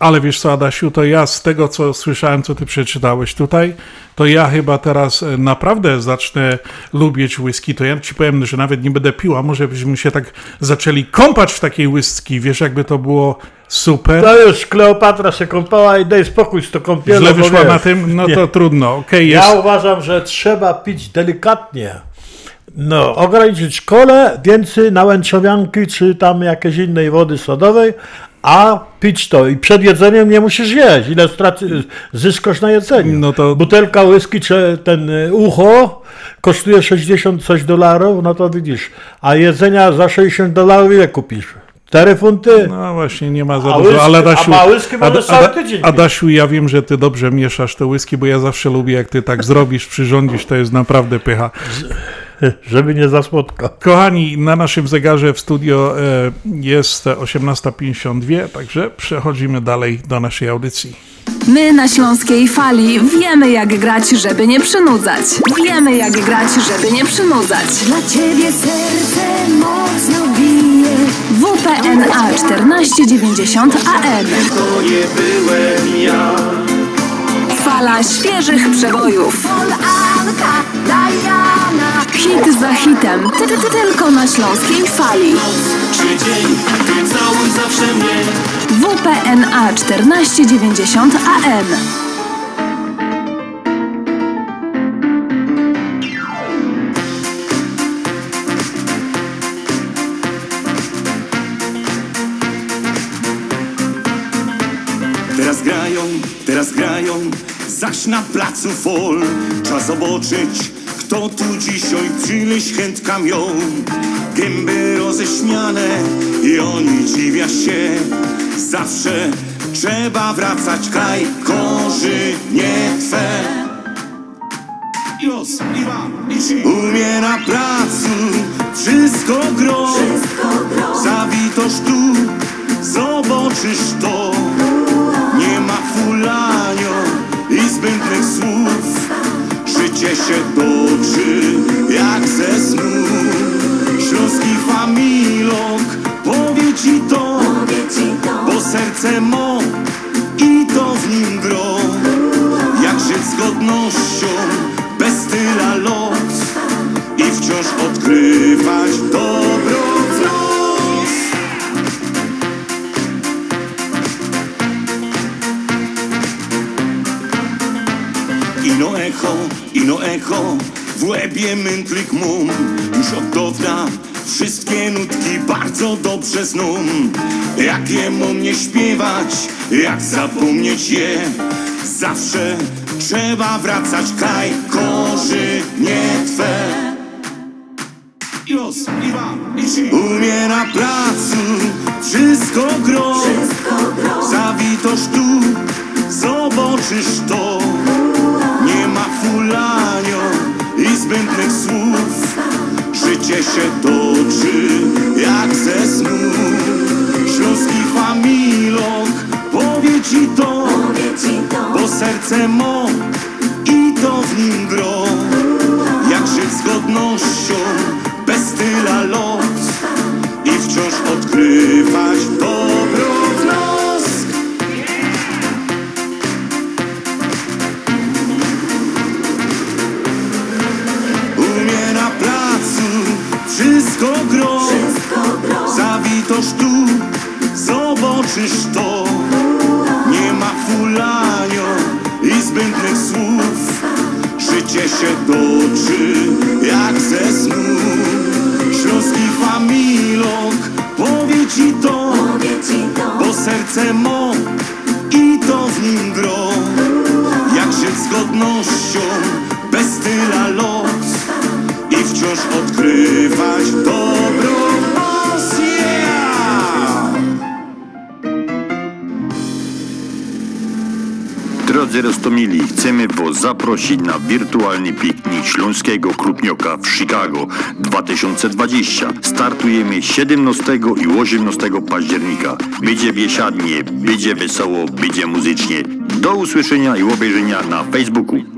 Speaker 1: Ale wiesz co, Adasiu, to ja z tego, co słyszałem, co ty przeczytałeś tutaj, to ja chyba teraz e, naprawdę zacznę lubić whisky. To ja ci powiem, że nawet nie będę pił, a może byśmy się tak zaczęli kąpać w takiej whisky. Wiesz, jakby to było super.
Speaker 2: To już Kleopatra się kąpała i daj spokój z to kąpielą.
Speaker 1: Źle wyszła na tym? No
Speaker 2: nie.
Speaker 1: to trudno.
Speaker 2: Ja
Speaker 1: jest.
Speaker 2: uważam, że trzeba pić delikatnie. No, ograniczyć kole, więcej nałęczowianki, czy tam jakiejś innej wody sodowej, a pić to. I przed jedzeniem nie musisz jeść. Ile straty, zyskasz na jedzeniu.
Speaker 1: No to...
Speaker 2: Butelka whisky, czy ten ucho kosztuje 60 coś dolarów, no to widzisz. A jedzenia za 60 dolarów ile kupisz? 4 funty?
Speaker 1: No właśnie, nie ma za
Speaker 2: A
Speaker 1: dużo,
Speaker 2: whisky-
Speaker 1: ale
Speaker 2: a
Speaker 1: Adasiu,
Speaker 2: możesz
Speaker 1: Ada-
Speaker 2: cały
Speaker 1: Ada-
Speaker 2: tydzień.
Speaker 1: Adasiu, ja wiem, że ty dobrze mieszasz te whisky, bo ja zawsze lubię, jak ty tak zrobisz, przyrządzisz, to jest naprawdę pycha.
Speaker 2: Żeby nie za słodko.
Speaker 1: Kochani, na naszym zegarze w studio e, jest 18.52, także przechodzimy dalej do naszej audycji.
Speaker 8: My na Śląskiej Fali wiemy jak grać, żeby nie przynudzać. Wiemy jak grać, żeby nie przynudzać.
Speaker 19: Dla ciebie serce mocno bije
Speaker 8: WPNA 1490 AM.
Speaker 20: To nie byłem ja
Speaker 8: Fala świeżych przebojów. Hit za hitem. Ty, ty, ty, tylko na Śląskiej Fali.
Speaker 4: Czy dzień, całuj zawsze mnie
Speaker 8: WPNA 1490 AM.
Speaker 21: Teraz grają, teraz grają, zaś na placu fol Czas zobaczyć, kto tu dzisiaj przyleś chętka miał Gęby roześmiane i oni dziwia się. Zawsze trzeba wracać, kaj korzy nie twe Jos, Iwan, U mnie na placu wszystko gro, zawitoż tu, zobaczysz to się toczy jak ze snu. Śląski familok powie ci to Bo serce mo i to w nim gro. Jak żyć z godnością, bez tyla lot I wciąż odkrywać dobro w los. Ino echo, ino echo, w łebie mętlik mum. Już od dawna wszystkie nutki bardzo dobrze zną. Jak je mam nie śpiewać, jak zapomnieć je? Zawsze trzeba wracać, kaj korzy nie twe. Jos, Iwan, U mnie na placu wszystko gro, zawitoż tu, zobaczysz to i zbędnych słów. Życie się toczy jak ze snu. Śląski familok powie ci to Bo serce mo i to w nim gro. Jak żyć z godnością, bez tyla lot I wciąż odkrywać dobro to Nie ma fulanio i zbędnych słów. Życie się toczy jak ze snu. Śląski familok powie ci to Bo serce mo i to w nim gro. Jak żyć z godnością,
Speaker 8: chcemy Was zaprosić na wirtualny piknik Śląskiego Krupnioka w Chicago 2020. Startujemy 17 i 18 października. Będzie biesiadnie, będzie wesoło, będzie muzycznie. Do usłyszenia i obejrzenia na Facebooku.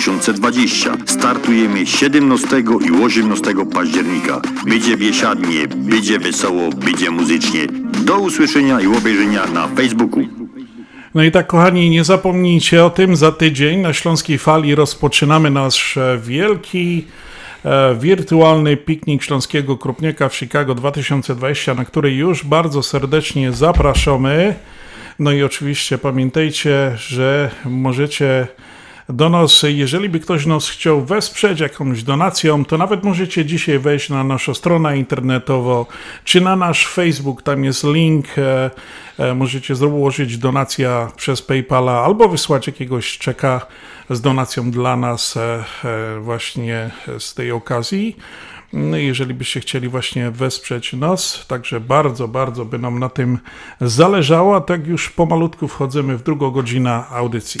Speaker 8: 2020. Startujemy 17 i 18 października. Będzie biesiadnie, będzie wesoło, będzie muzycznie. Do usłyszenia i obejrzenia na Facebooku.
Speaker 1: No i tak, kochani, nie zapomnijcie o tym, za tydzień na Śląskiej Fali rozpoczynamy nasz e, wielki e, wirtualny piknik Śląskiego Krupniaka w Chicago 2020, na który już bardzo serdecznie zapraszamy. No i oczywiście pamiętajcie, że możecie do nas, jeżeli by ktoś nas chciał wesprzeć jakąś donacją, to nawet możecie dzisiaj wejść na naszą stronę internetową, czy na nasz Facebook, tam jest link, e, e, możecie założyć donacja przez PayPala, albo wysłać jakiegoś czeka z donacją dla nas e, właśnie z tej okazji. No jeżeli byście chcieli właśnie wesprzeć nas, także bardzo, bardzo by nam na tym zależało, tak już pomalutku wchodzimy w drugą godzinę audycji.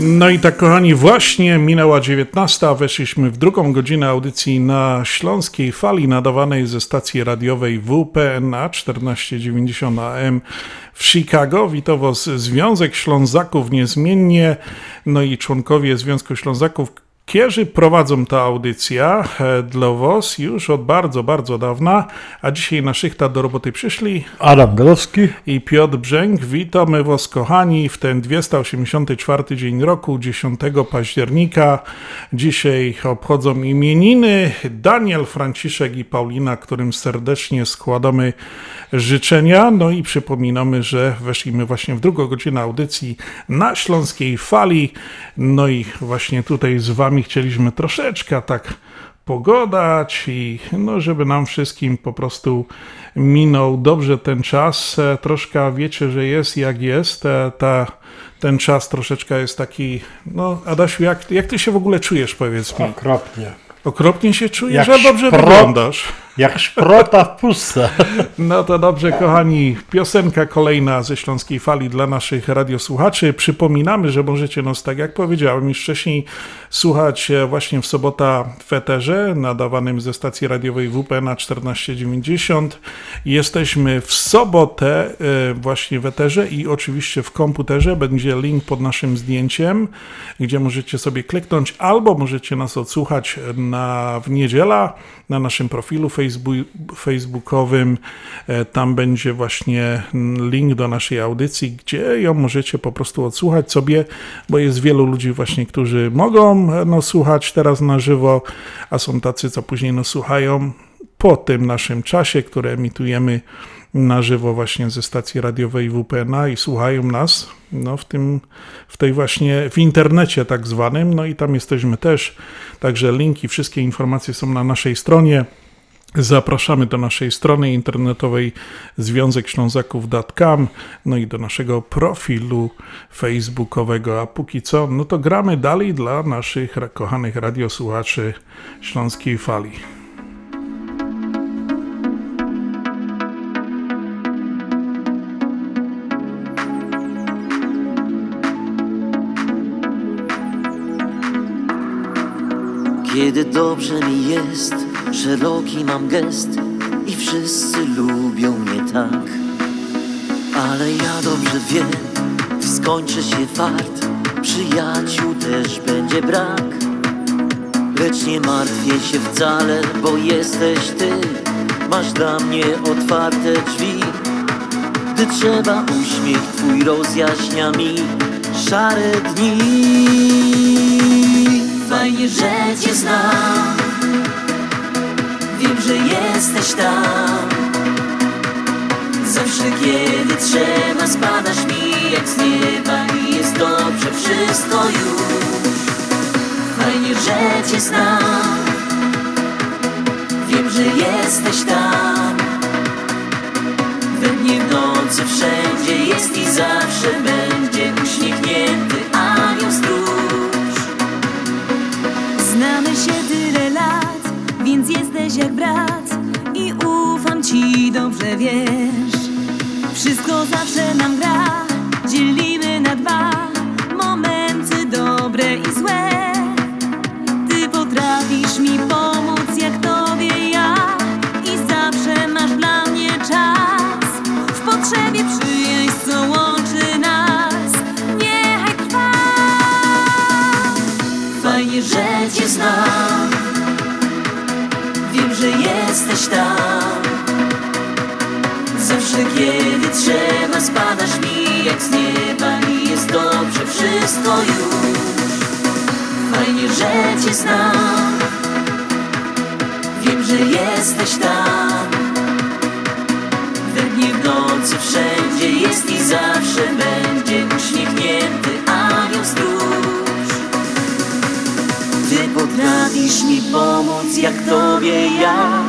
Speaker 1: No i tak, kochani, właśnie minęła 19, a weszliśmy w drugą godzinę audycji na Śląskiej Fali nadawanej ze stacji radiowej WPNA 1490 AM w Chicago. Witam Was Związek Ślązaków niezmiennie, no i członkowie Związku Ślązaków Kierzy prowadzą tę audycję e, dla Was już od bardzo, bardzo dawna, a dzisiaj na szychta do roboty przyszli
Speaker 2: Adam Galowski
Speaker 1: i Piotr Brzęk. Witamy Was kochani w ten 284 dzień roku, 10 października. Dzisiaj obchodzą imieniny Daniel, Franciszek i Paulina, którym serdecznie składamy życzenia. No i przypominamy, że weszliśmy właśnie w drugą godzinę audycji na Śląskiej Fali. No i właśnie tutaj z Wami chcieliśmy troszeczkę tak pogodać i no, żeby nam wszystkim po prostu minął dobrze ten czas. E, Troszkę wiecie, że jest jak jest. E, Ta, ten czas troszeczkę jest taki. No, Adasiu, jak, jak ty się w ogóle czujesz, powiedz mi?
Speaker 2: Okropnie.
Speaker 1: Okropnie się czujesz,
Speaker 2: Jak
Speaker 1: że dobrze
Speaker 2: szprot-
Speaker 1: wyglądasz.
Speaker 2: Jak szprota w pustce.
Speaker 1: No to dobrze, kochani. Piosenka kolejna ze Śląskiej Fali dla naszych radiosłuchaczy. Przypominamy, że możecie nas, tak jak powiedziałem już wcześniej, słuchać e, właśnie w sobota w Eterze, nadawanym ze stacji radiowej WP na 1490. Jesteśmy w sobotę e, właśnie w Eterze i oczywiście w komputerze. Będzie link pod naszym zdjęciem, gdzie możecie sobie kliknąć, albo możecie nas odsłuchać na, w niedziela na naszym profilu Facebook, facebookowym. E, Tam będzie właśnie link do naszej audycji, gdzie ją możecie po prostu odsłuchać sobie, bo jest wielu ludzi właśnie, którzy mogą e, no, słuchać teraz na żywo, a są tacy, co później no, słuchają po tym naszym czasie, który emitujemy na żywo właśnie ze stacji radiowej WPNA i słuchają nas no, w tym, w tej właśnie, w internecie tak zwanym, no i tam jesteśmy też, także linki, wszystkie informacje są na naszej stronie. Zapraszamy do naszej strony internetowej związekślązaków.com, no i do naszego profilu facebookowego, a póki co, no to gramy dalej dla naszych kochanych radiosłuchaczy Śląskiej Fali.
Speaker 8: Kiedy dobrze mi jest, szeroki mam gest i wszyscy lubią mnie tak. Ale ja dobrze wiem, skończy się fart, przyjaciół też będzie brak. Lecz nie martwię się wcale, bo jesteś ty, masz dla mnie otwarte drzwi. Gdy trzeba uśmiech twój rozjaśnia mi szare dni. Fajnie, że cię znam Wiem, że jesteś tam. Zawsze kiedy trzeba spadasz mi jak z nieba I jest dobrze wszystko już. Fajnie, że cię znam. Wiem, że jesteś tam. We dnie w nocy wszędzie jest i zawsze będzie Uśmiechnięty anioł stróż.
Speaker 22: Znamy się lat, więc jesteś jak brat i ufam ci, dobrze wiesz. Wszystko zawsze nam gra, dzielimy na dwa momenty dobre i złe. Ty potrafisz mi pomóc jak tobie ja i zawsze masz dla mnie czas. W potrzebie przyjaźń, co łączy nas, niechaj trwa.
Speaker 8: Fajnie, że cię znam jesteś tam. Zawsze kiedy trzeba spadasz mi jak z nieba I jest dobrze wszystko już. Fajnie, że cię znam. Wiem, że jesteś tam. We dnie w nocy wszędzie jest i zawsze będzie Uśmiechnięty anioł stróż. Ty potrafisz mi pomóc jak tobie ja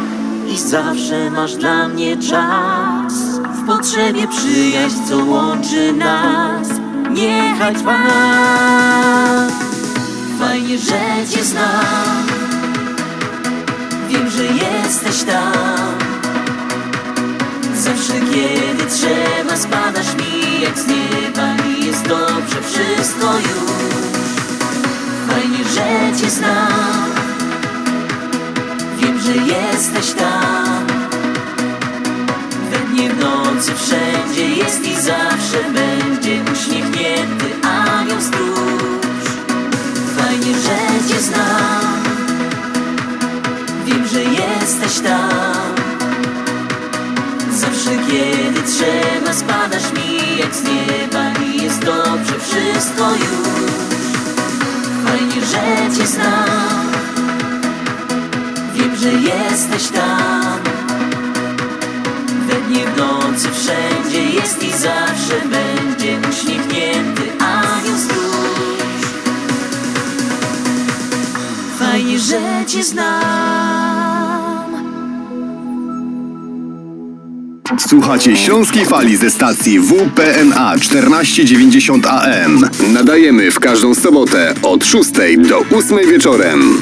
Speaker 8: Zawsze masz dla mnie czas. W potrzebie przyjaźń, co łączy nas. Niechaj trwa. Fajnie, że cię znam. Wiem, że jesteś tam. Zawsze kiedy trzeba spadasz mi jak z nieba I jest dobrze wszystko już. Cię znam że jesteś tam. We dnie, w nocy, wszędzie jest i zawsze będzie Uśmiechnięty anioł stróż. Fajnie, że Cię znam. Wiem, że jesteś tam. Zawsze kiedy trzeba spadasz mi jak z nieba I jest dobrze wszystko już. Fajnie, że Cię znam że jesteś tam We dnie, w nocy, wszędzie jest i zawsze będzie Uśmiechnięty anioł stróż Fajnie, że Cię znam
Speaker 20: Słuchacie Śląskiej Fali ze stacji WPNA 1490 AM. Nadajemy w każdą sobotę od 6 do 8 wieczorem.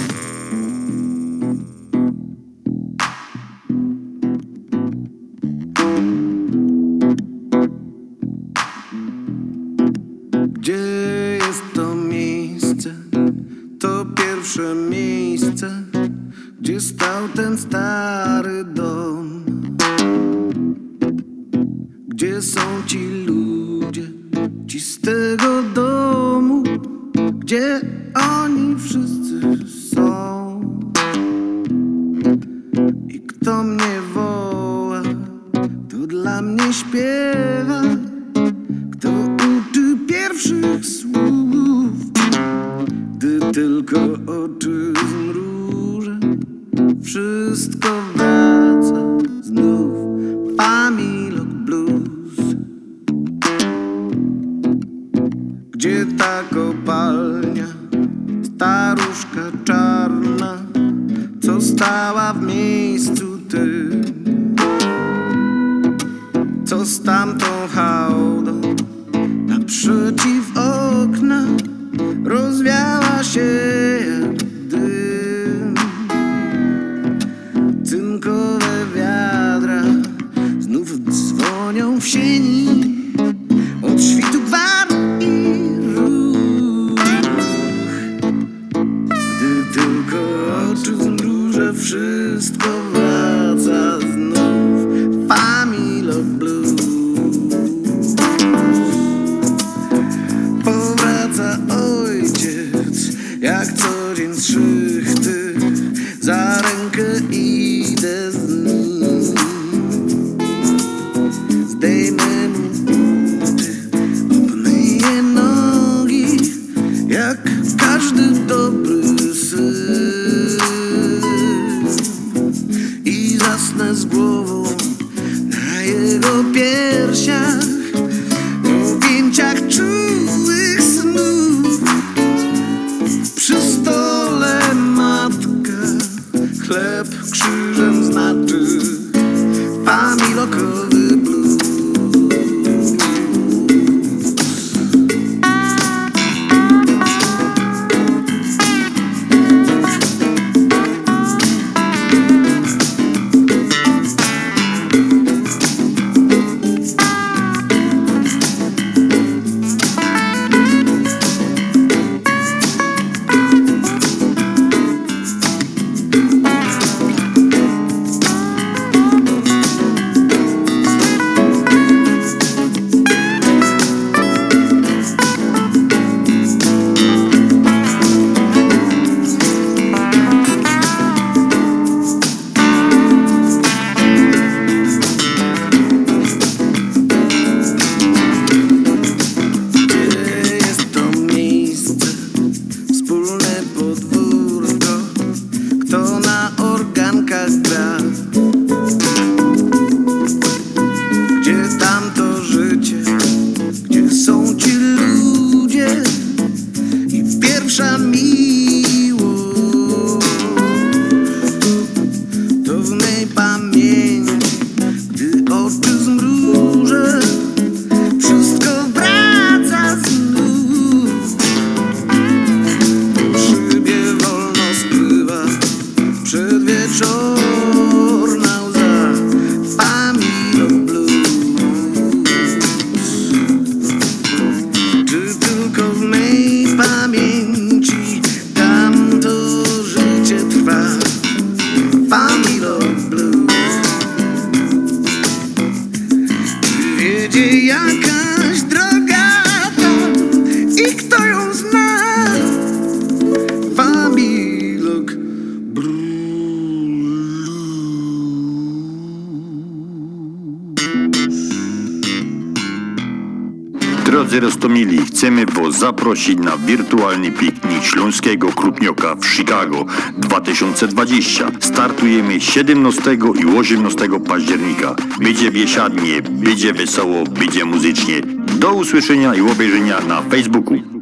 Speaker 5: Wirtualny piknik Śląskiego Krupnioka w Chicago 2020. Startujemy 17 i 18 października. Będzie biesiadnie, będzie wesoło, będzie muzycznie. Do usłyszenia i obejrzenia na Facebooku.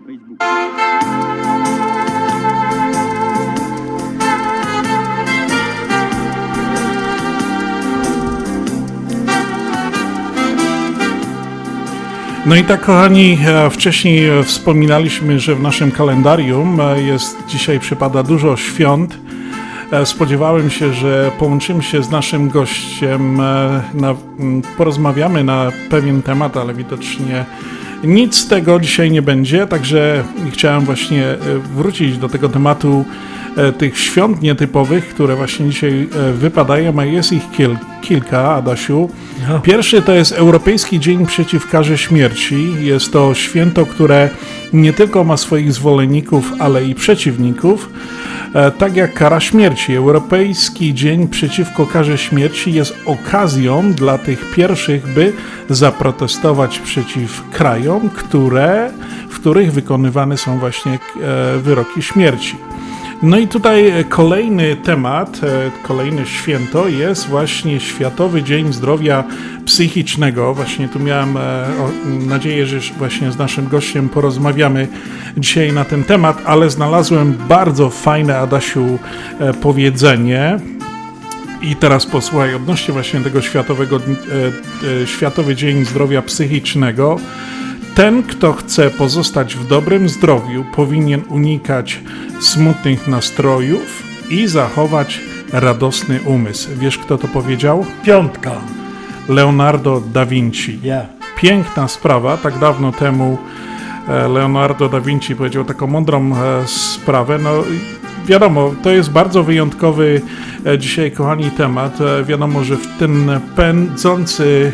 Speaker 1: No i tak, kochani, e, wcześniej e, wspominaliśmy, że w naszym kalendarium e, jest dzisiaj przypada dużo świąt. Spodziewałem się, że połączymy się z naszym gościem, na, porozmawiamy na pewien temat, ale widocznie nic z tego dzisiaj nie będzie, także chciałem właśnie wrócić do tego tematu tych świąt nietypowych, które właśnie dzisiaj wypadają, a jest ich kil, kilka, Adasiu. Pierwszy to jest Europejski Dzień Przeciw Karze Śmierci. Jest to święto, które nie tylko ma swoich zwolenników, ale i przeciwników. E, Tak jak kara śmierci. Europejski Dzień Przeciwko Karze Śmierci jest okazją dla tych pierwszych, by zaprotestować przeciw krajom, które, w których wykonywane są właśnie e, wyroki śmierci. No i tutaj e, kolejny temat, e, kolejne święto jest właśnie Światowy Dzień Zdrowia Psychicznego. Właśnie tu miałem e, nadzieję, że właśnie z naszym gościem porozmawiamy dzisiaj na ten temat, ale znalazłem bardzo fajne, Adasiu, powiedzenie. I teraz posłuchaj, odnośnie właśnie tego Światowego, Światowy Dzień Zdrowia Psychicznego. Ten, kto chce pozostać w dobrym zdrowiu, powinien unikać smutnych nastrojów i zachować radosny umysł. Wiesz, kto to powiedział?
Speaker 2: Piątka.
Speaker 1: Leonardo da Vinci.
Speaker 2: Ja.
Speaker 1: Piękna sprawa. Tak dawno temu e, Leonardo da Vinci powiedział taką mądrą e, sprawę. No, wiadomo, to jest bardzo wyjątkowy e, dzisiaj, kochani, temat. Wiadomo, że w ten pędzący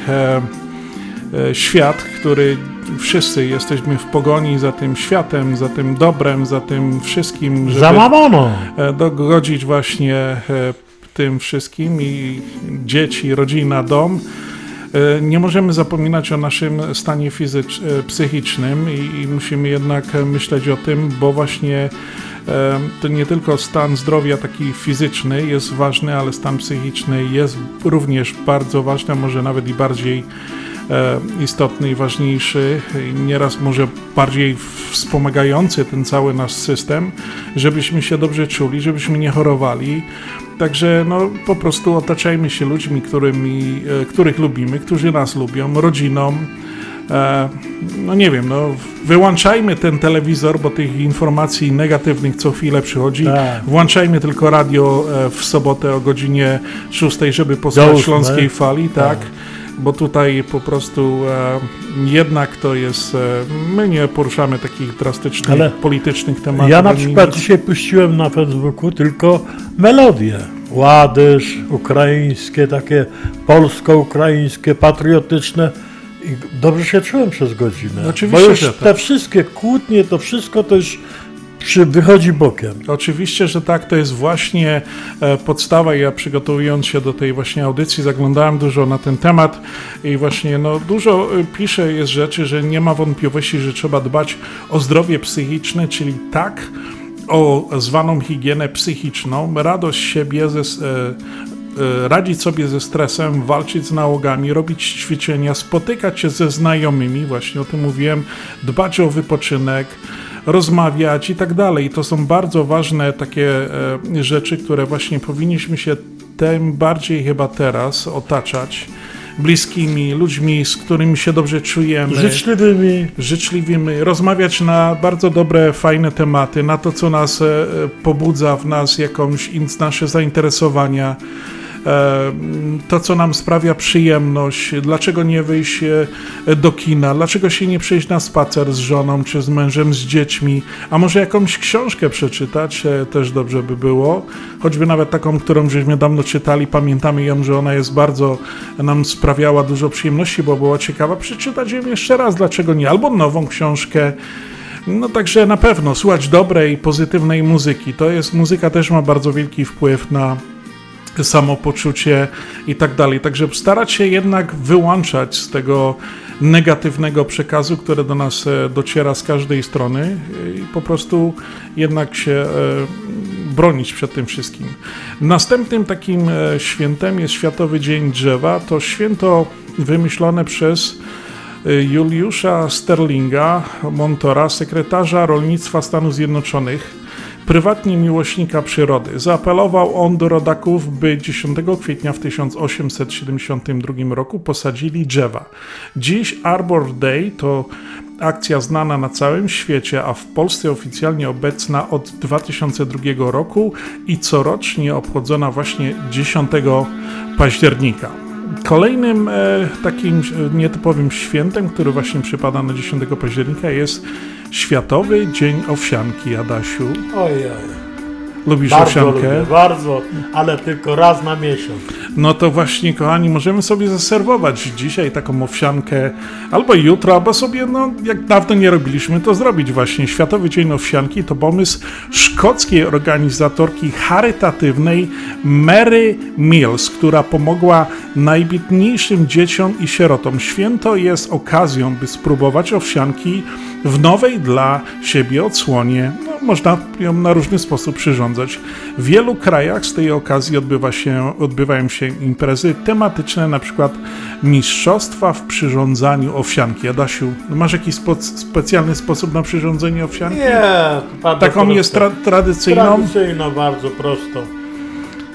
Speaker 1: świat, który wszyscy jesteśmy w pogoni za tym światem, za tym dobrem, za tym wszystkim, żeby
Speaker 2: Za mamoną.
Speaker 1: e, dogodzić właśnie e, tym wszystkim i dzieci, rodzina, dom. E, Nie możemy zapominać o naszym stanie fizycz, psychicznym i, i musimy jednak myśleć o tym, bo właśnie to nie tylko stan zdrowia taki fizyczny jest ważny, ale stan psychiczny jest również bardzo ważny, a może nawet i bardziej istotny i ważniejszy, i nieraz może bardziej wspomagający ten cały nasz system, żebyśmy się dobrze czuli, żebyśmy nie chorowali. Także no, po prostu otaczajmy się ludźmi, którymi, e, których lubimy, którzy nas lubią, rodziną. E, no nie wiem, no, wyłączajmy ten telewizor, bo tych informacji negatywnych co chwilę przychodzi.
Speaker 2: Tak.
Speaker 1: Włączajmy tylko radio e, w sobotę o godzinie 6, żeby posłuchać śląskiej fali, tak?
Speaker 2: Tak.
Speaker 1: Bo tutaj po prostu e, jednak to jest. E, my nie poruszamy takich drastycznych
Speaker 2: Ale
Speaker 1: politycznych tematów.
Speaker 2: Ja na przykład
Speaker 1: nic.
Speaker 2: dzisiaj puściłem na Facebooku tylko melodie. Ładyż, ukraińskie, takie polsko-ukraińskie, patriotyczne. I dobrze się czułem przez godzinę.
Speaker 1: Oczywiście,
Speaker 2: Bo już te
Speaker 1: tak.
Speaker 2: wszystkie kłótnie, to wszystko to już przy, wychodzi bokiem.
Speaker 1: Oczywiście, że tak, to jest właśnie e, podstawa. Ja przygotowując się do tej właśnie audycji, zaglądałem dużo na ten temat i właśnie no, dużo e, pisze jest rzeczy, że nie ma wątpliwości, że trzeba dbać o zdrowie psychiczne, czyli tak o zwaną higienę psychiczną, radość siebie ze, e, radzić sobie ze stresem, walczyć z nałogami, robić ćwiczenia, spotykać się ze znajomymi, właśnie o tym mówiłem, dbać o wypoczynek, rozmawiać i tak dalej. To są bardzo ważne takie e, rzeczy, które właśnie powinniśmy się tym bardziej chyba teraz otaczać bliskimi ludźmi, z którymi się dobrze czujemy.
Speaker 2: Życzliwymi.
Speaker 1: Życzliwymi, rozmawiać na bardzo dobre, fajne tematy, na to, co nas e, pobudza w nas, jakąś nasze zainteresowania, to, co nam sprawia przyjemność, dlaczego nie wyjść e, do kina, dlaczego się nie przejść na spacer z żoną, czy z mężem, z dziećmi, a może jakąś książkę przeczytać, e, też dobrze by było, choćby nawet taką, którą żeśmy dawno czytali, pamiętamy ją, że ona jest bardzo, nam sprawiała dużo przyjemności, bo była ciekawa, przeczytać ją jeszcze raz, dlaczego nie, albo nową książkę, no także na pewno słuchać dobrej, pozytywnej muzyki. To jest, muzyka też ma bardzo wielki wpływ na samopoczucie i tak dalej. Także starać się jednak wyłączać z tego negatywnego przekazu, który do nas e, dociera z każdej strony e, i po prostu jednak się e, bronić przed tym wszystkim. Następnym takim świętem jest Światowy Dzień Drzewa. To święto wymyślone przez Juliusza Sterlinga Montora, sekretarza rolnictwa Stanów Zjednoczonych prywatnie miłośnika przyrody. Zaapelował on do rodaków, by 10 kwietnia w 1872 roku posadzili drzewa. Dziś Arbor Day to akcja znana na całym świecie, a w Polsce oficjalnie obecna od 2002 roku i corocznie obchodzona właśnie 10 października. Kolejnym e, takim nietypowym świętem, który właśnie przypada na 10 października jest Światowy Dzień Owsianki, Adasiu.
Speaker 2: Ojej.
Speaker 1: Lubisz
Speaker 2: bardzo
Speaker 1: owsiankę?
Speaker 2: Lubię, bardzo, ale tylko raz na miesiąc.
Speaker 1: No to właśnie, kochani, możemy sobie zaserwować dzisiaj taką owsiankę, albo jutro, albo sobie, no jak dawno nie robiliśmy, to zrobić właśnie. Światowy Dzień Owsianki to pomysł szkockiej organizatorki charytatywnej Mary Mills, która pomogła najbiedniejszym dzieciom i sierotom. Święto jest okazją, by spróbować owsianki w nowej dla siebie odsłonie. No, można ją na różny sposób przyrządzać. W wielu krajach z tej okazji odbywa się, odbywają się imprezy tematyczne, na przykład mistrzostwa w przyrządzaniu owsianki. Adasiu, masz jakiś spo, specjalny sposób na przyrządzenie owsianki?
Speaker 2: Nie,
Speaker 1: Taką jest tra tradycyjną?
Speaker 2: Tradycyjną, bardzo prosto.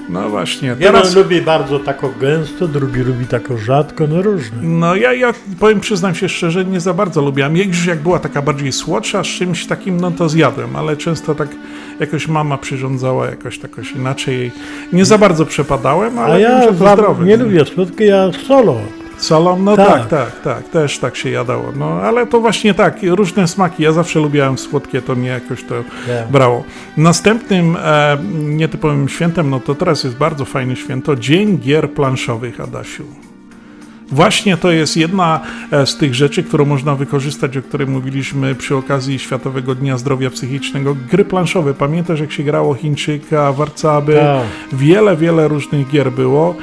Speaker 1: No właśnie.
Speaker 2: Jeden
Speaker 1: Teraz...
Speaker 2: lubi bardzo taką gęsto, drugi lubi taką rzadko, no różne.
Speaker 1: No ja, ja powiem, przyznam się szczerze, nie za bardzo lubiłem. Jak już jak była taka bardziej słodsza, z czymś takim, no to zjadłem, ale często tak jakoś mama przyrządzała jakoś tak jakoś inaczej. Nie za bardzo przepadałem, ale
Speaker 2: A ja
Speaker 1: wiem, że to
Speaker 2: nie lubię słodkie, ja solo.
Speaker 1: Solą? No
Speaker 2: Tak.
Speaker 1: tak. tak, tak, też tak się jadało. No ale to właśnie tak, różne smaki. Ja zawsze lubiłem słodkie, to mnie jakoś to
Speaker 2: Nie.
Speaker 1: brało. Następnym e, nietypowym świętem, no to teraz jest bardzo fajne święto, Dzień Gier Planszowych, Adasiu. Właśnie to jest jedna e, z tych rzeczy, którą można wykorzystać, o której mówiliśmy przy okazji Światowego Dnia Zdrowia Psychicznego. Gry planszowe. Pamiętasz, jak się grało Chińczyka, Warcaby?
Speaker 2: Tak.
Speaker 1: Wiele, wiele różnych gier było.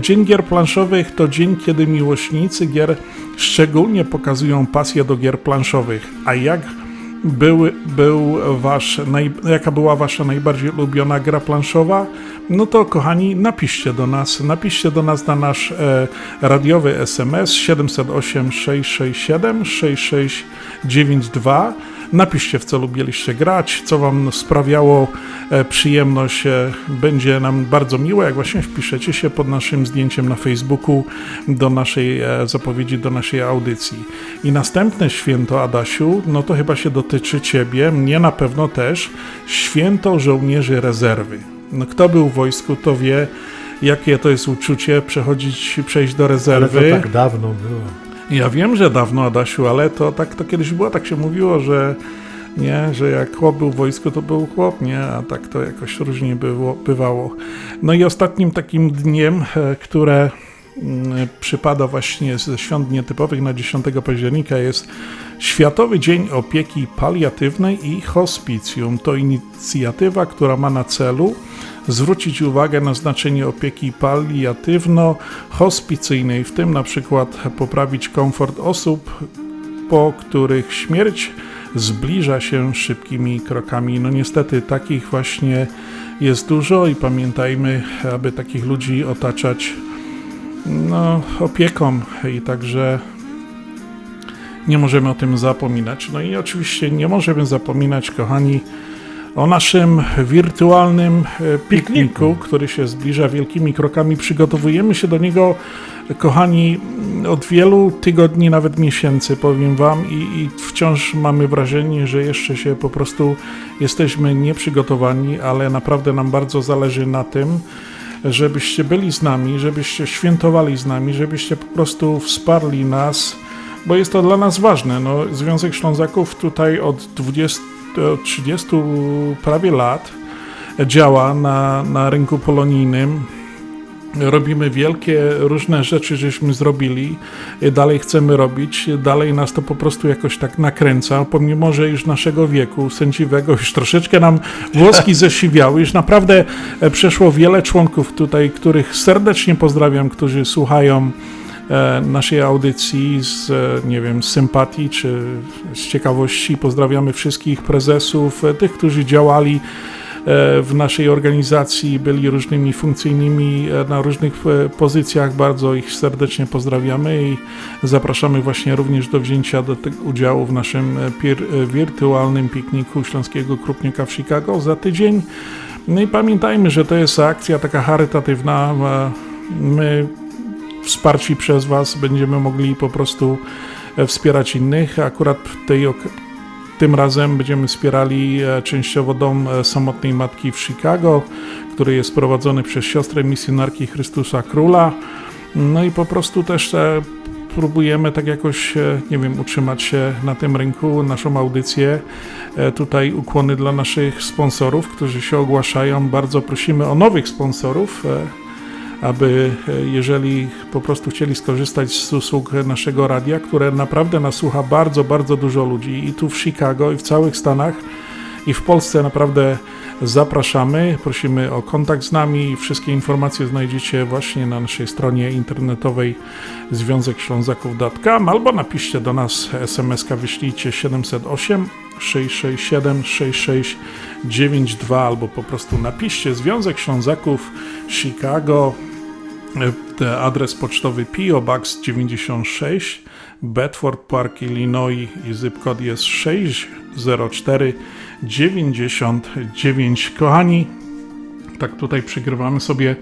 Speaker 1: Dzień Gier Planszowych to dzień, kiedy miłośnicy gier szczególnie pokazują pasję do gier planszowych. A jak był, był wasz, naj, jaka była wasza najbardziej ulubiona gra planszowa? No to kochani, napiszcie do nas, napiszcie do nas na nasz e, radiowy SMS 708 667 6692. Napiszcie, w co lubiliście grać, co wam sprawiało e, przyjemność. E, będzie nam bardzo miło, jak właśnie wpiszecie się pod naszym zdjęciem na Facebooku do naszej e, zapowiedzi, do naszej audycji. I następne święto, Adasiu, no to chyba się dotyczy ciebie, mnie na pewno też, święto żołnierzy rezerwy. No, kto był w wojsku, to wie, jakie to jest uczucie przechodzić, przejść do
Speaker 2: Ale
Speaker 1: rezerwy.
Speaker 2: to tak dawno było.
Speaker 1: Ja wiem, że dawno, Adasiu, ale to tak to kiedyś było, tak się mówiło, że nie, że jak chłop był w wojsku, to był chłop, nie, a tak to jakoś różnie było, bywało. No i ostatnim takim dniem, e, które mm, przypada właśnie ze świąt nietypowych na 10 października jest Światowy Dzień Opieki Paliatywnej i Hospicjum. To inicjatywa, która ma na celu zwrócić uwagę na znaczenie opieki paliatywno-hospicyjnej, w tym na przykład poprawić komfort osób, po których śmierć zbliża się szybkimi krokami. No niestety takich właśnie jest dużo i pamiętajmy, aby takich ludzi otaczać no, opieką i także nie możemy o tym zapominać. No i oczywiście nie możemy zapominać, kochani, o naszym wirtualnym e, pikniku, który się zbliża wielkimi krokami. Przygotowujemy się do niego, kochani, od wielu tygodni, nawet miesięcy, powiem Wam, i, i wciąż mamy wrażenie, że jeszcze się po prostu jesteśmy nieprzygotowani, ale naprawdę nam bardzo zależy na tym, żebyście byli z nami, żebyście świętowali z nami, żebyście po prostu wsparli nas, bo jest to dla nas ważne. No, Związek Ślązaków tutaj od 20, od 30 prawie lat działa na, na rynku polonijnym. robimy wielkie różne rzeczy, żeśmy zrobili, dalej chcemy robić, dalej nas to po prostu jakoś tak nakręca, pomimo, że już naszego wieku sędziwego już troszeczkę nam włoski zesiwiały, już naprawdę e, przeszło wiele członków tutaj, których serdecznie pozdrawiam, którzy słuchają naszej audycji z, e, nie wiem, sympatii czy z ciekawości. Pozdrawiamy wszystkich prezesów, e, tych, którzy działali e, w naszej organizacji, byli różnymi funkcyjnymi e, na różnych e, pozycjach. Bardzo ich serdecznie pozdrawiamy i zapraszamy właśnie również do wzięcia do udziału w naszym e, e, wirtualnym pikniku Śląskiego Krupnika w Chicago za tydzień. No i pamiętajmy, że to jest akcja taka charytatywna. e, My wsparci przez Was będziemy mogli po prostu e, wspierać innych. Akurat tej tym razem będziemy wspierali e, częściowo dom e, samotnej matki w Chicago, który jest prowadzony przez siostrę misjonarki Chrystusa Króla. No i po prostu też próbujemy tak jakoś, nie wiem, utrzymać się na tym rynku, naszą audycję. Tutaj ukłony dla naszych sponsorów, którzy się ogłaszają. Bardzo prosimy o nowych sponsorów. Aby e, jeżeli po prostu chcieli skorzystać z usług naszego radia, które naprawdę nas słucha bardzo, bardzo dużo ludzi i tu w Chicago i w całych Stanach i w Polsce naprawdę zapraszamy. Prosimy o kontakt z nami. Wszystkie informacje znajdziecie właśnie na naszej stronie internetowej związekślązaków.com albo napiszcie do nas SMS-ka, wyślijcie 708 667 6692 albo po prostu napiszcie Związek Ślązaków Chicago e, adres pocztowy PO Box 96 Bedford Park, Illinois i zip kod jest 60499. Kochani, tak tutaj przygrywamy sobie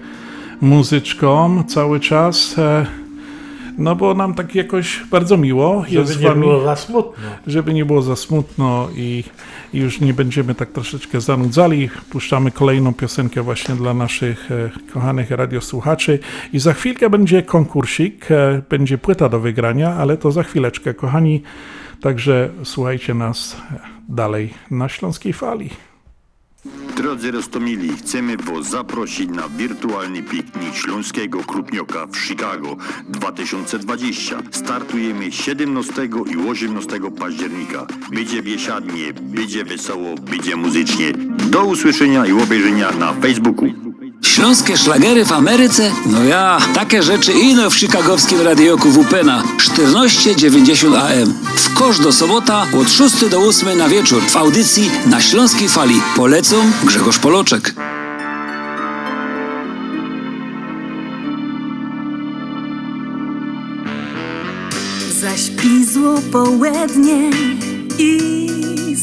Speaker 1: muzyczką cały czas. No bo nam tak jakoś bardzo miło
Speaker 2: Żeby
Speaker 1: jest
Speaker 2: nie
Speaker 1: wami.
Speaker 2: było za smutno.
Speaker 1: Żeby nie było za smutno i, i już nie będziemy tak troszeczkę zanudzali. Puszczamy kolejną piosenkę właśnie dla naszych e, kochanych radiosłuchaczy i za chwilkę będzie konkursik, e, będzie płyta do wygrania, ale to za chwileczkę, kochani. Także słuchajcie nas e, dalej na Śląskiej Fali.
Speaker 5: Drodzy Rostomili, chcemy Was zaprosić na wirtualny piknik Śląskiego Krupnioka w Chicago 2020. Startujemy 17 i 18 października. Będzie biesiadnie, będzie wesoło, będzie muzycznie. Do usłyszenia i obejrzenia na Facebooku.
Speaker 23: Śląskie szlagery w Ameryce? No ja, takie rzeczy ino w chicagowskim radioku WPNA 1490 AM. W kosz do sobota od 6 do 8 na wieczór w audycji na Śląskiej Fali. Polecą Grzegorz Poloczek.
Speaker 8: Zaśpizło południe i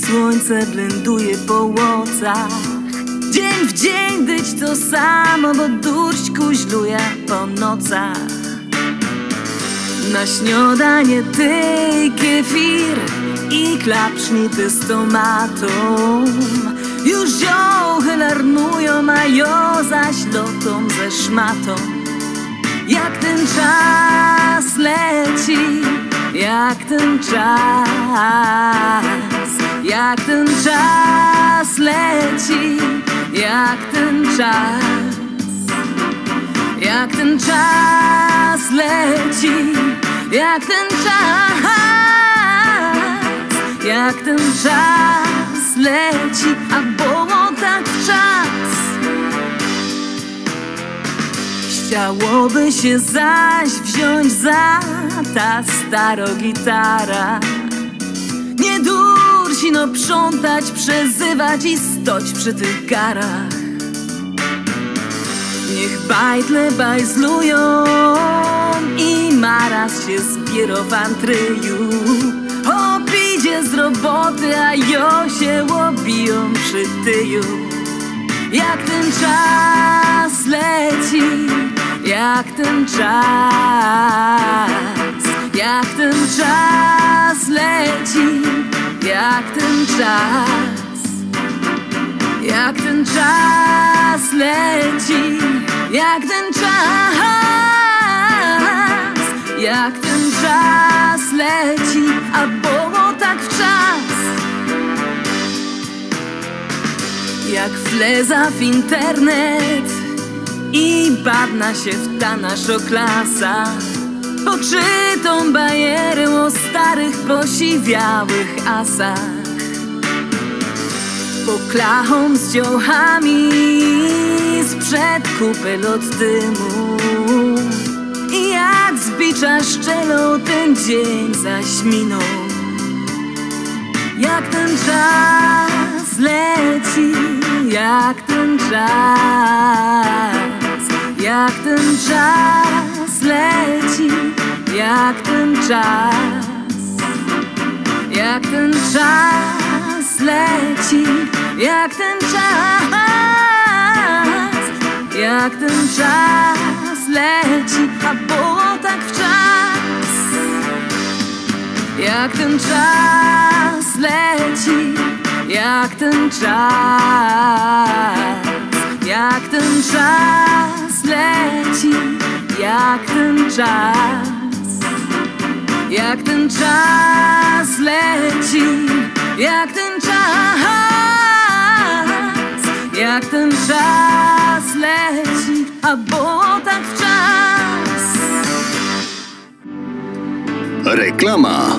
Speaker 8: słońce blenduje po łocach. Dzień w dzień być to samo, bo durść kuźluje po nocach. Na śniadanie ty kefir i klapsznity z tomatą. Już ziołchy larnują, a jo zaś lotą ze szmatą. Jak ten czas leci, jak ten czas, jak ten czas leci, jak ten czas, jak ten czas leci, jak ten czas, jak ten czas leci, a było tak czas. Chciałoby się zaś wziąć za ta staro gitara Nie dursi no przątać, przezywać i stoć przy tych garach. Niech bajtle bajzlują i maraz się zbiero w antryju. Opidzie z roboty, a jo się łobiją przy tyju. Jak ten czas leci, jak ten czas, jak ten czas leci, jak ten czas, jak ten czas leci, jak ten czas, jak ten czas leci, a było tak w czas. Jak fleza w internet i badna się w ta nasza klasa. Poczytą bajerę o starych, posiwiałych asach. Poklachą z dziołchami sprzed kupy lot dymu. I jak z bicza szczelą ten dzień zaś minął. Jak ten czas leci, jak ten czas, jak ten czas leci, jak ten czas, jak ten czas leci, jak ten czas, jak ten czas leci, a było tak w czas. Jak ten czas leci, jak ten czas, jak ten czas leci, jak ten czas, jak ten czas leci, jak ten czas, jak ten czas leci, a było tak w czas.
Speaker 14: Reklama.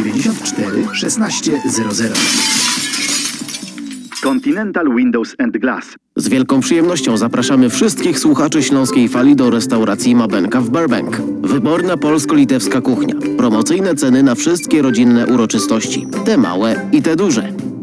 Speaker 12: 794 1600. Continental Windows and Glass.
Speaker 24: Z wielką przyjemnością zapraszamy wszystkich słuchaczy Śląskiej Fali do restauracji Mabenka w Burbank. Wyborna polsko-litewska kuchnia. Promocyjne ceny na wszystkie rodzinne uroczystości. Te małe i te duże.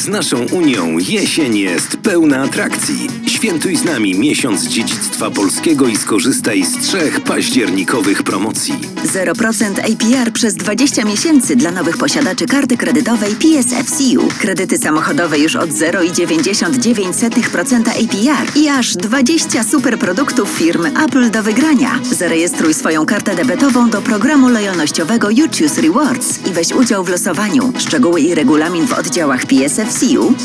Speaker 14: Z naszą Unią jesień jest pełna atrakcji. Świętuj z nami miesiąc dziedzictwa polskiego i skorzystaj z trzech październikowych promocji.
Speaker 18: 0% APR przez 20 miesięcy dla nowych posiadaczy karty kredytowej PSFCU. Kredyty samochodowe już od 0,99% APR i aż 20 super produktów firmy Apple do wygrania. Zarejestruj swoją kartę debetową do programu lojalnościowego You Choose Rewards i weź udział w losowaniu. Szczegóły i regulamin w oddziałach PSFCU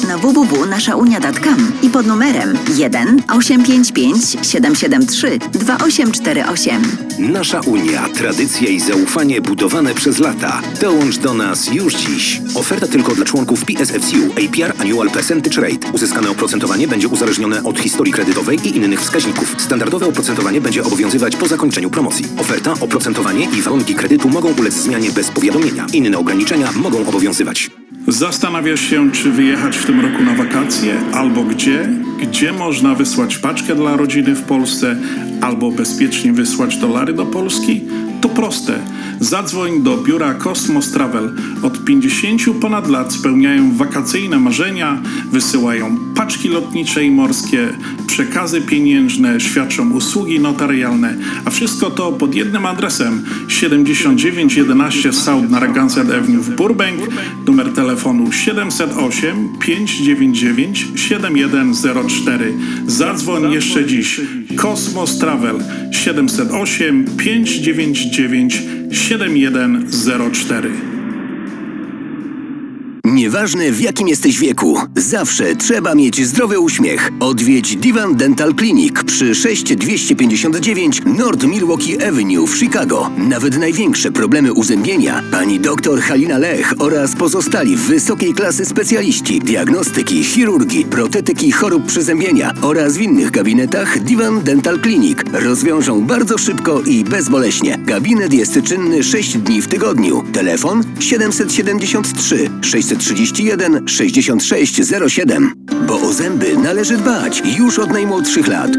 Speaker 18: na www.naszaunia.com i pod numerem 1 855 773 2848.
Speaker 14: Nasza Unia, tradycja i zaufanie budowane przez lata. Dołącz do nas już dziś. Oferta tylko dla członków PSFCU APR Annual Percentage Rate. Uzyskane oprocentowanie będzie uzależnione od historii kredytowej i innych wskaźników. Standardowe oprocentowanie będzie obowiązywać po zakończeniu promocji. Oferta, oprocentowanie i warunki kredytu mogą ulec zmianie bez powiadomienia. Inne ograniczenia mogą obowiązywać.
Speaker 1: Zastanawiasz się, czy wyjechać w tym roku na wakacje, albo gdzie? Gdzie można wysłać paczkę dla rodziny w Polsce, albo bezpiecznie wysłać dolary do Polski? To proste. Zadzwoń do biura Cosmos Travel. Od 50 ponad lat spełniają wakacyjne marzenia, wysyłają paczki lotnicze i morskie, przekazy pieniężne, świadczą usługi notarialne, a wszystko to pod jednym adresem 7911 South Narragansett Avenue w Burbank, numer telefonu 708 599 7104. Zadzwoń jeszcze dziś. Kosmos Travel 708 599 7104. 7104.
Speaker 25: Nieważne w jakim jesteś wieku, zawsze trzeba mieć zdrowy uśmiech. Odwiedź Divan Dental Clinic przy 6259 North Milwaukee Avenue w Chicago. Nawet największe problemy uzębienia pani dr Halina Lech oraz pozostali wysokiej klasy specjaliści diagnostyki, chirurgii, protetyki chorób przyzębienia oraz w innych gabinetach Divan Dental Clinic rozwiążą bardzo szybko i bezboleśnie. Gabinet jest czynny 6 dni w tygodniu. Telefon 773 631 6607. Bo o zęby należy dbać już od najmłodszych lat.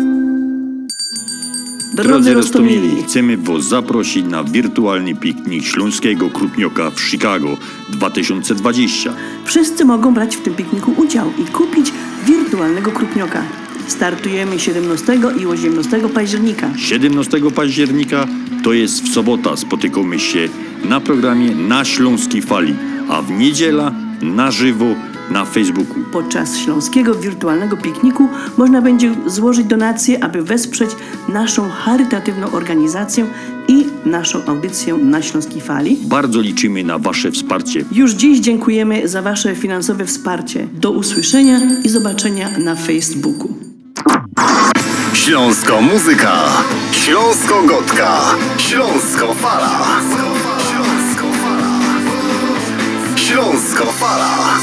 Speaker 5: Drodzy Rostomili, chcemy Was zaprosić na wirtualny piknik Śląskiego Krupnioka w Chicago 2020.
Speaker 11: Wszyscy mogą brać w tym pikniku udział i kupić wirtualnego krupnioka. Startujemy 17 i 18 października.
Speaker 5: 17 października to jest w sobota. Spotykamy się na programie Na Śląskiej Fali, a w niedziela na żywo na Facebooku.
Speaker 11: Podczas śląskiego wirtualnego pikniku można będzie złożyć donacje, aby wesprzeć naszą charytatywną organizację i naszą audycję na Śląskiej Fali.
Speaker 5: Bardzo liczymy na Wasze wsparcie.
Speaker 11: Już dziś dziękujemy za Wasze finansowe wsparcie. Do usłyszenia i zobaczenia na Facebooku.
Speaker 26: Śląsko muzyka, Śląsko gotka, Śląsko fala. Śląsko fala.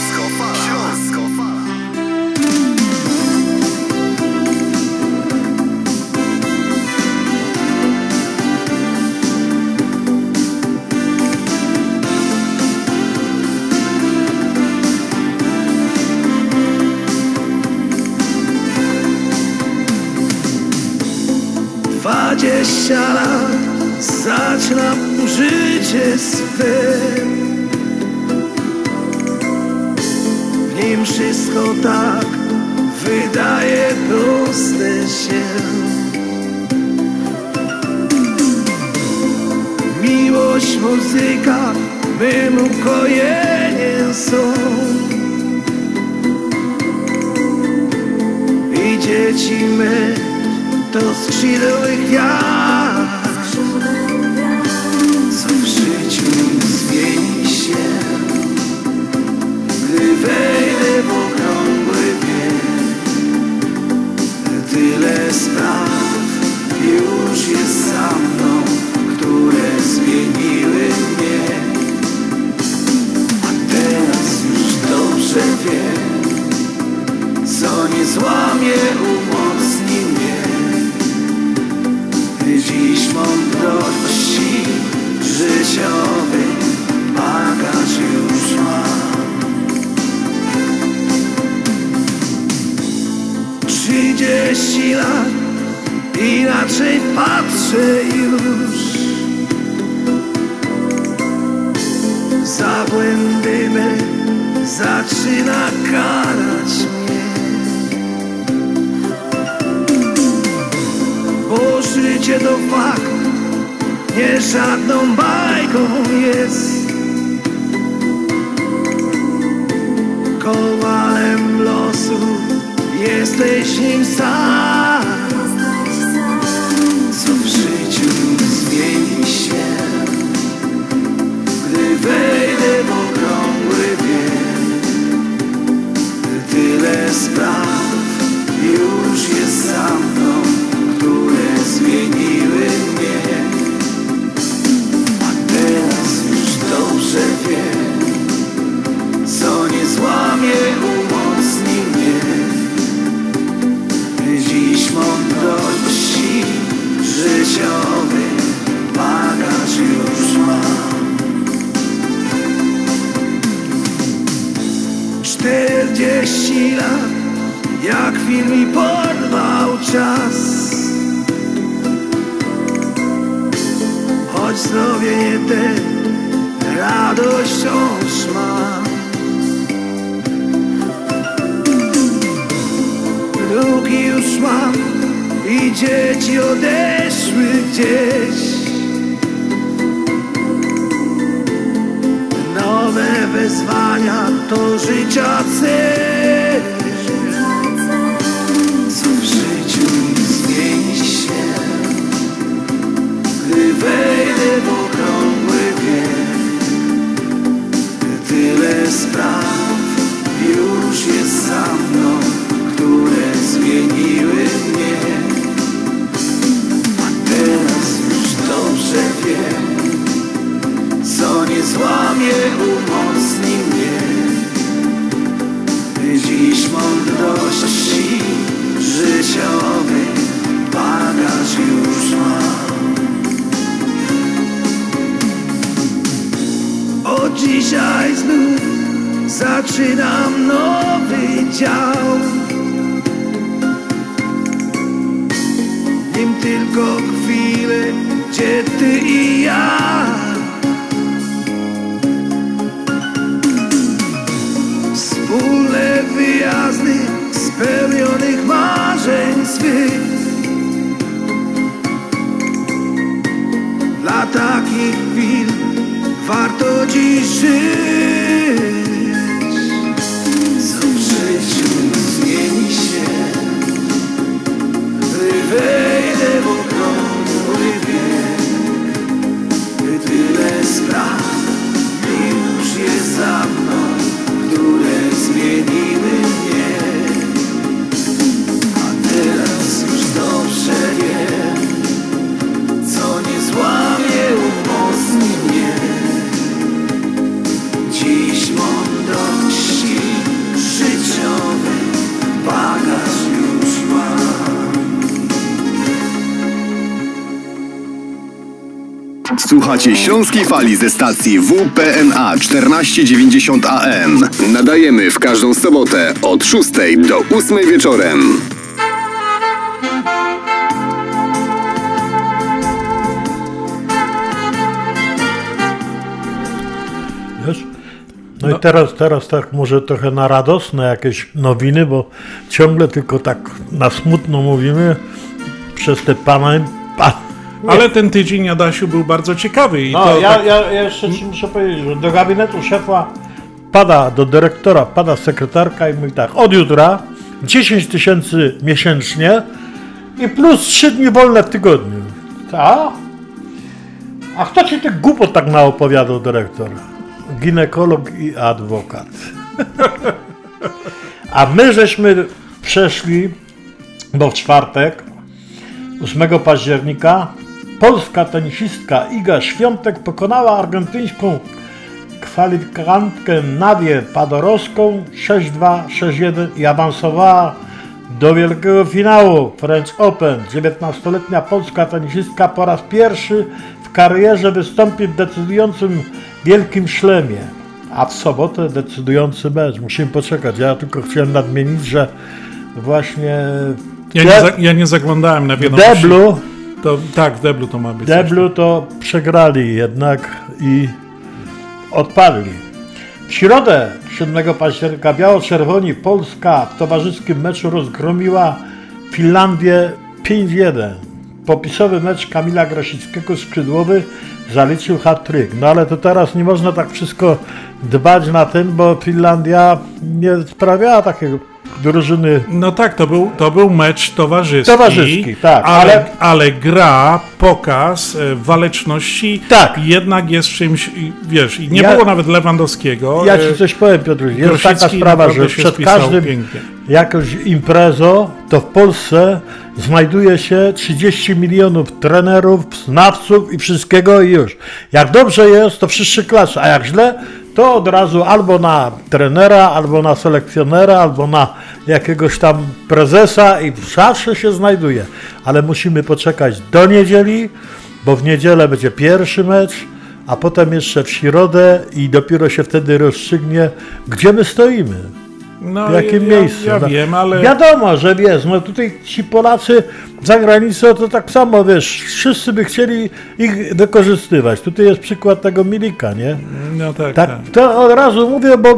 Speaker 26: Śląsko fala.
Speaker 20: Dwadzieścia lat zaczynam życie swe W nim wszystko tak wydaje proste się. Miłość, muzyka, mym ukojeniem są. I dzieci my to skrzydły gwiazd. Co w życiu zmieni się. Gdy wejdę w okrągły bieg Tyle spraw już jest za mną Które zmieniły mnie. A teraz już dobrze wiem Co nie złamie, umocni mnie. Dziś mądrości życiowy Trzydzieści inaczej patrzę już. Za błędy me zaczyna karać mnie. Bo życie to fakt, nie żadną bajką jest. Kowalem losu jesteś nim sam. Co w życiu zmieni się Gdy wejdę w okrągły bieg Tyle spraw Lat jak film mi porwał czas. Choć zdrowie nie te, radość wciąż mam Wnuki już mam i dzieci odeszły gdzieś wezwania to życia cel Co w życiu zmieni się Gdy wejdę w okrągły bieg Tyle spraw już jest za mną Które zmieniły mnie. A teraz już dobrze wiem Co nie złamie, umocni radości życiowy bagaż już ma. Od dzisiaj znów zaczynam nowy dział. Wiem tylko chwilę, gdzie ty i ja. Wspólne wyjazdy spełnionych marzeń swych. Dla takich chwil warto dziś żyć. Co w życiu zmieni się? Gdy wejdę w
Speaker 26: Słuchacie Śląskiej Fali ze stacji WPNA 1490 AM. Nadajemy w każdą sobotę od 6 do 8 wieczorem.
Speaker 2: Wiesz? No, i teraz, teraz tak może trochę na radosne jakieś nowiny, bo ciągle tylko tak na smutno mówimy przez te pana...
Speaker 1: Ale ten tydzień, Adasiu, był bardzo ciekawy. I
Speaker 2: no,
Speaker 1: to
Speaker 2: ja,
Speaker 1: tak...
Speaker 2: ja, ja jeszcze ci muszę powiedzieć, że do gabinetu szefa pada, do dyrektora pada sekretarka i mówi tak, od jutra 10 tysięcy miesięcznie i plus 3 dni wolne w tygodniu. A? A kto ci tych głupot tak naopowiadał, dyrektor? Ginekolog i adwokat. A my żeśmy przeszli, bo w czwartek, 8 października, polska tenisistka Iga Świątek pokonała argentyńską kwalifikantkę Nadię Padorowską 6-2, 6-1 i awansowała do wielkiego finału French Open. 19-letnia polska tenisistka po raz pierwszy w karierze wystąpi w decydującym wielkim szlemie. A w sobotę decydujący mecz. Musimy poczekać. Ja tylko chciałem nadmienić, że właśnie
Speaker 1: Ja nie, za, ja nie zaglądałem na wiadomości.
Speaker 2: Deblu
Speaker 1: To, tak, w deblu to ma być. coś
Speaker 2: Deblu to przegrali jednak i odpadli. W środę 7 października biało-czerwoni Polska w towarzyskim meczu rozgromiła Finlandię 5-1. Popisowy mecz Kamila Grosickiego skrzydłowy zaliczył hat-trick. No ale to teraz nie można tak wszystko dbać na tym, bo Finlandia nie sprawiała takiego drużyny.
Speaker 1: No tak, to był, to był mecz towarzyski.
Speaker 2: Towarzyski, tak,
Speaker 1: Ale,
Speaker 2: ale-
Speaker 1: ale gra, pokaz e, waleczności
Speaker 2: Tak.
Speaker 1: jednak jest czymś, wiesz, i nie
Speaker 2: Ja-
Speaker 1: było nawet Lewandowskiego.
Speaker 2: Ja
Speaker 1: e,
Speaker 2: ci coś powiem, Piotr. Jest
Speaker 1: Grosicki
Speaker 2: taka sprawa, że przed każdym
Speaker 1: pięknie.
Speaker 2: jakąś imprezą, to w Polsce znajduje się 30 milionów trenerów, znawców i wszystkiego i już. Jak dobrze jest, to wszyscy klasy, a jak źle, to od razu albo na trenera, albo na selekcjonera, albo na jakiegoś tam prezesa i zawsze się znajduje. Ale musimy poczekać do niedzieli, bo w niedzielę będzie pierwszy mecz, a potem jeszcze w środę i dopiero się wtedy rozstrzygnie, gdzie my stoimy.
Speaker 1: No,
Speaker 2: w jakim
Speaker 1: ja,
Speaker 2: miejscu.
Speaker 1: Ja
Speaker 2: no,
Speaker 1: wiem, ale...
Speaker 2: Wiadomo, że wiesz, no tutaj ci Polacy za granicą to tak samo, wiesz, wszyscy by chcieli ich wykorzystywać. Tutaj jest przykład tego Milika, nie?
Speaker 1: No tak,
Speaker 2: Tak,
Speaker 1: tak.
Speaker 2: to od razu mówię, bo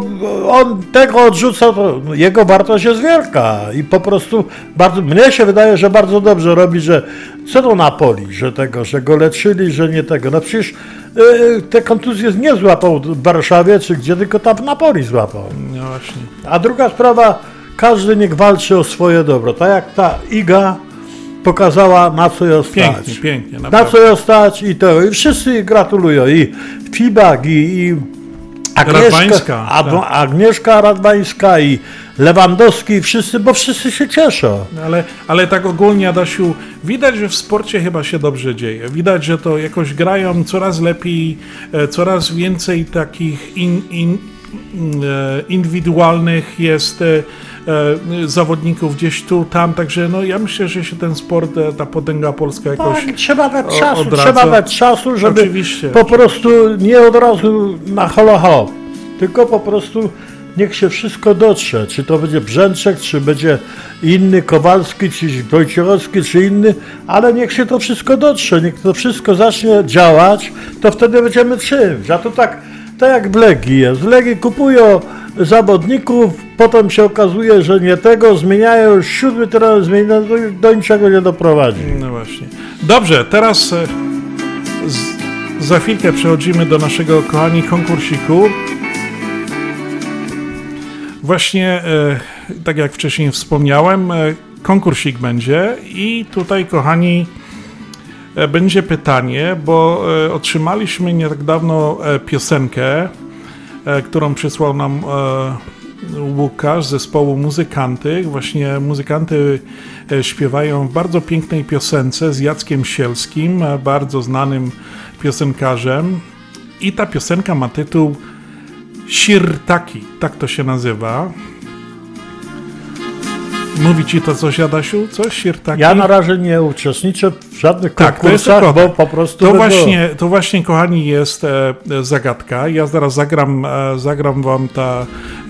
Speaker 2: on tego odrzuca, to jego wartość jest wielka i po prostu bardzo, mnie się wydaje, że bardzo dobrze robi, że co to Napoli, że tego, że go leczyli, że nie tego. No przecież y, te kontuzje nie złapał w Warszawie czy gdzie, tylko tam w Napoli złapał.
Speaker 1: No właśnie.
Speaker 2: A druga sprawa, każdy niech walczy o swoje dobro. Tak jak ta Iga pokazała, na co ją stać.
Speaker 1: Pięknie, pięknie,
Speaker 2: Na
Speaker 1: naprawdę.
Speaker 2: co ją stać i to. I wszyscy gratulują. I Fibak, i, i Agnieszka,
Speaker 1: Radwańska,
Speaker 2: Ad-
Speaker 1: tak.
Speaker 2: Agnieszka Radwańska i Lewandowski, wszyscy, bo wszyscy się cieszą.
Speaker 1: Ale, ale tak ogólnie, Adasiu, widać, że w sporcie chyba się dobrze dzieje. Widać, że to jakoś grają coraz lepiej, e, coraz więcej takich in, in, indywidualnych jest e, e, zawodników gdzieś tu, tam, także no ja myślę, że się ten sport, e, ta potęga polska jakoś
Speaker 2: Tak, trzeba dać czasu,
Speaker 1: odradza.
Speaker 2: trzeba dać czasu, żeby
Speaker 1: Oczywiście.
Speaker 2: po prostu nie od razu na holo hop, tylko po prostu niech się wszystko dotrze, czy to będzie Brzęczek, czy będzie inny Kowalski, czy Wojciechowski, czy inny, ale niech się to wszystko dotrze, niech to wszystko zacznie działać, to wtedy będziemy czymś, a to tak, tak jak w Legii jest, w Legii kupują zawodników, potem się okazuje, że nie tego, zmieniają siódmy trener, zmienia, do, do niczego nie doprowadzi.
Speaker 1: No właśnie. Dobrze, teraz e, z, Za chwilkę przechodzimy do naszego, kochani, konkursiku. Właśnie, e, tak jak wcześniej wspomniałem, e, konkursik będzie i tutaj, kochani, będzie pytanie, bo e, otrzymaliśmy nie tak dawno e, piosenkę, e, którą przysłał nam e, Łukasz z zespołu Muzykanty. Właśnie muzykanty e, śpiewają w bardzo pięknej piosence z Jackiem Sielskim, e, bardzo znanym piosenkarzem. I ta piosenka ma tytuł Sirtaki, tak to się nazywa. Mówi ci to coś, Adasiu? Coś? Sirtaki?
Speaker 2: Ja na razie nie uczestniczę w żadnych
Speaker 1: Tak, to jest
Speaker 2: konkursach,
Speaker 1: tylko-
Speaker 2: bo po prostu
Speaker 1: To właśnie, to właśnie, kochani, jest e, zagadka. Ja zaraz zagram, e, zagram wam ta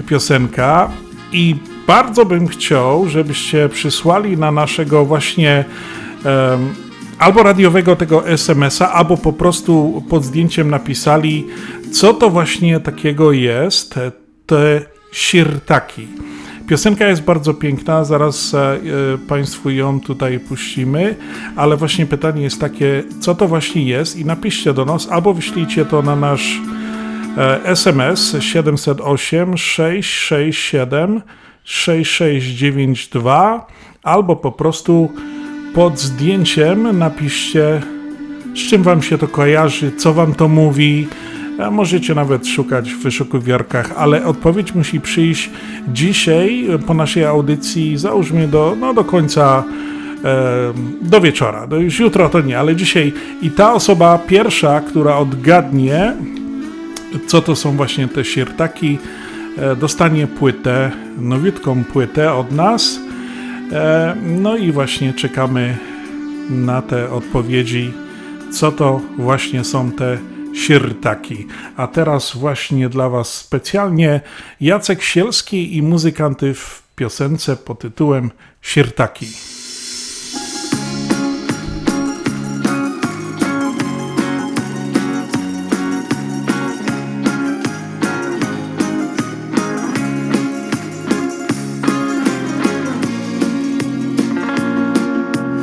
Speaker 1: piosenka i bardzo bym chciał, żebyście przysłali na naszego właśnie albo radiowego tego SMS-a, albo po prostu pod zdjęciem napisali, co to właśnie takiego jest, te sirtaki. Piosenka jest bardzo piękna, zaraz e, e, Państwu ją tutaj puścimy, ale właśnie pytanie jest takie, co to właśnie jest i napiszcie do nas, albo wyślijcie to na nasz SMS 708 667 6692 albo po prostu pod zdjęciem napiszcie z czym wam się to kojarzy, co wam to mówi. A Możecie nawet szukać w wyszukiwarkach, ale odpowiedź musi przyjść dzisiaj po naszej audycji, załóżmy do, no, do końca, do wieczora. No już jutro to nie, ale dzisiaj. I ta osoba pierwsza, która odgadnie, co to są właśnie te siertaki, e, dostanie płytę, nowiutką płytę od nas. E, No i właśnie czekamy na te odpowiedzi, co to właśnie są te siertaki. A teraz właśnie dla Was specjalnie Jacek Sielski i muzykanty w piosence pod tytułem Siertaki.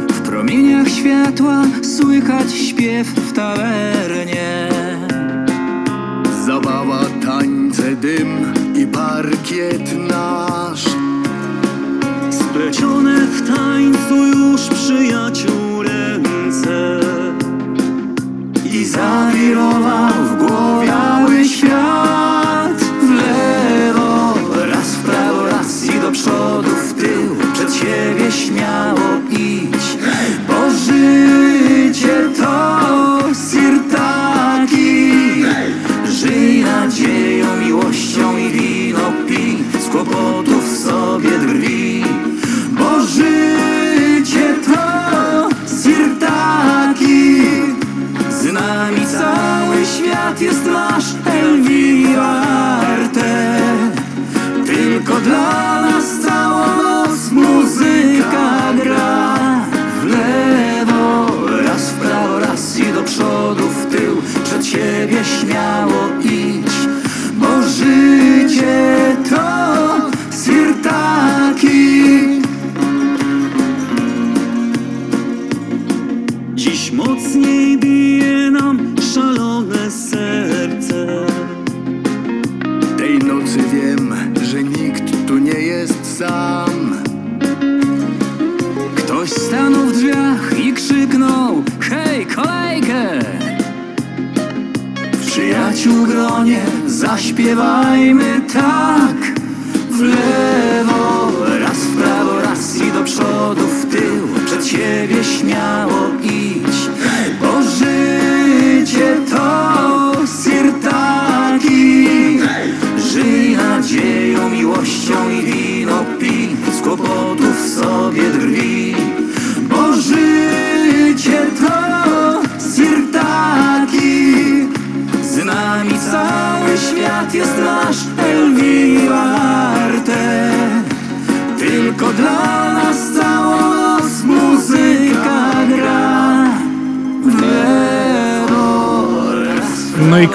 Speaker 20: W promieniach światła słychać śpiew w tawernie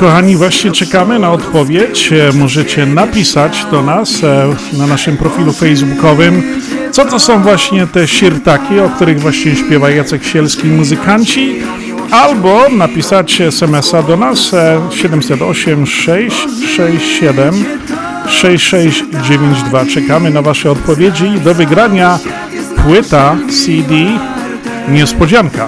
Speaker 1: kochani, właśnie czekamy na odpowiedź. E, Możecie napisać do nas e, na naszym profilu facebookowym, co to są właśnie te sirtaki, o których właśnie śpiewa Jacek Sielski, muzykanci. albo napisać SMS-a do nas e, 708 667 6692. Czekamy na Wasze odpowiedzi do wygrania płyta CD Niespodzianka.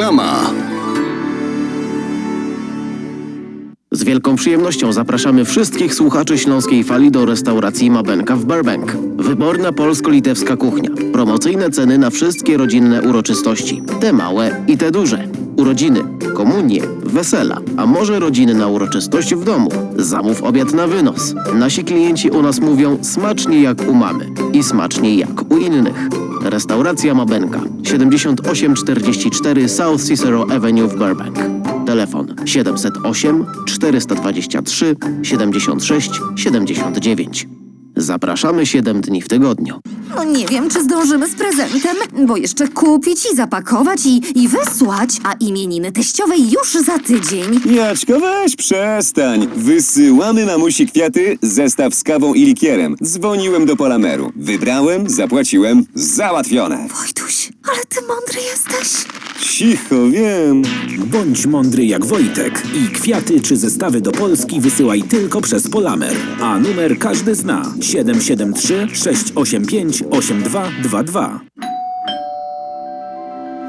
Speaker 26: Reklama.
Speaker 24: Z wielką przyjemnością zapraszamy wszystkich słuchaczy Śląskiej Fali do restauracji Mabenka w Burbank. Wyborna polsko-litewska kuchnia. Promocyjne ceny na wszystkie rodzinne uroczystości. Te małe i te duże. Urodziny, komunie, wesela, a może rodziny na uroczystość w domu. Zamów obiad na wynos. Nasi klienci u nas mówią smacznie jak u mamy i smacznie jak u innych. Restauracja Mabenka 7844 South Cicero Avenue w Burbank. Telefon 708 423 76 79. Zapraszamy 7 dni w tygodniu.
Speaker 27: No nie wiem, czy zdążymy z prezentem, bo jeszcze kupić i zapakować i, i wysłać, a imieniny teściowej już za tydzień.
Speaker 28: Jaczko, weź przestań. Wysyłamy mamusi kwiaty, zestaw z kawą i likierem. Dzwoniłem do Polameru. Wybrałem, zapłaciłem, załatwione.
Speaker 27: Wojtuś, ale ty mądry jesteś.
Speaker 28: Cicho, wiem.
Speaker 29: Bądź mądry jak Wojtek i kwiaty czy zestawy do Polski wysyłaj tylko przez Polamer. A numer każdy zna 773 685 8222.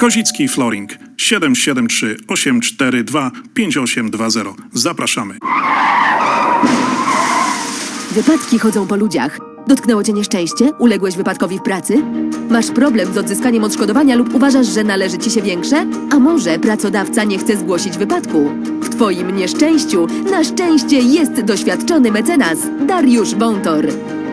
Speaker 1: Kozicki Flooring 773 842 5820. Zapraszamy.
Speaker 30: Wypadki chodzą po ludziach. Dotknęło cię nieszczęście? Uległeś wypadkowi w pracy? Masz problem z odzyskaniem odszkodowania lub uważasz, że należy ci się większe? A może pracodawca nie chce zgłosić wypadku? W twoim nieszczęściu na szczęście jest doświadczony mecenas Dariusz Wątor.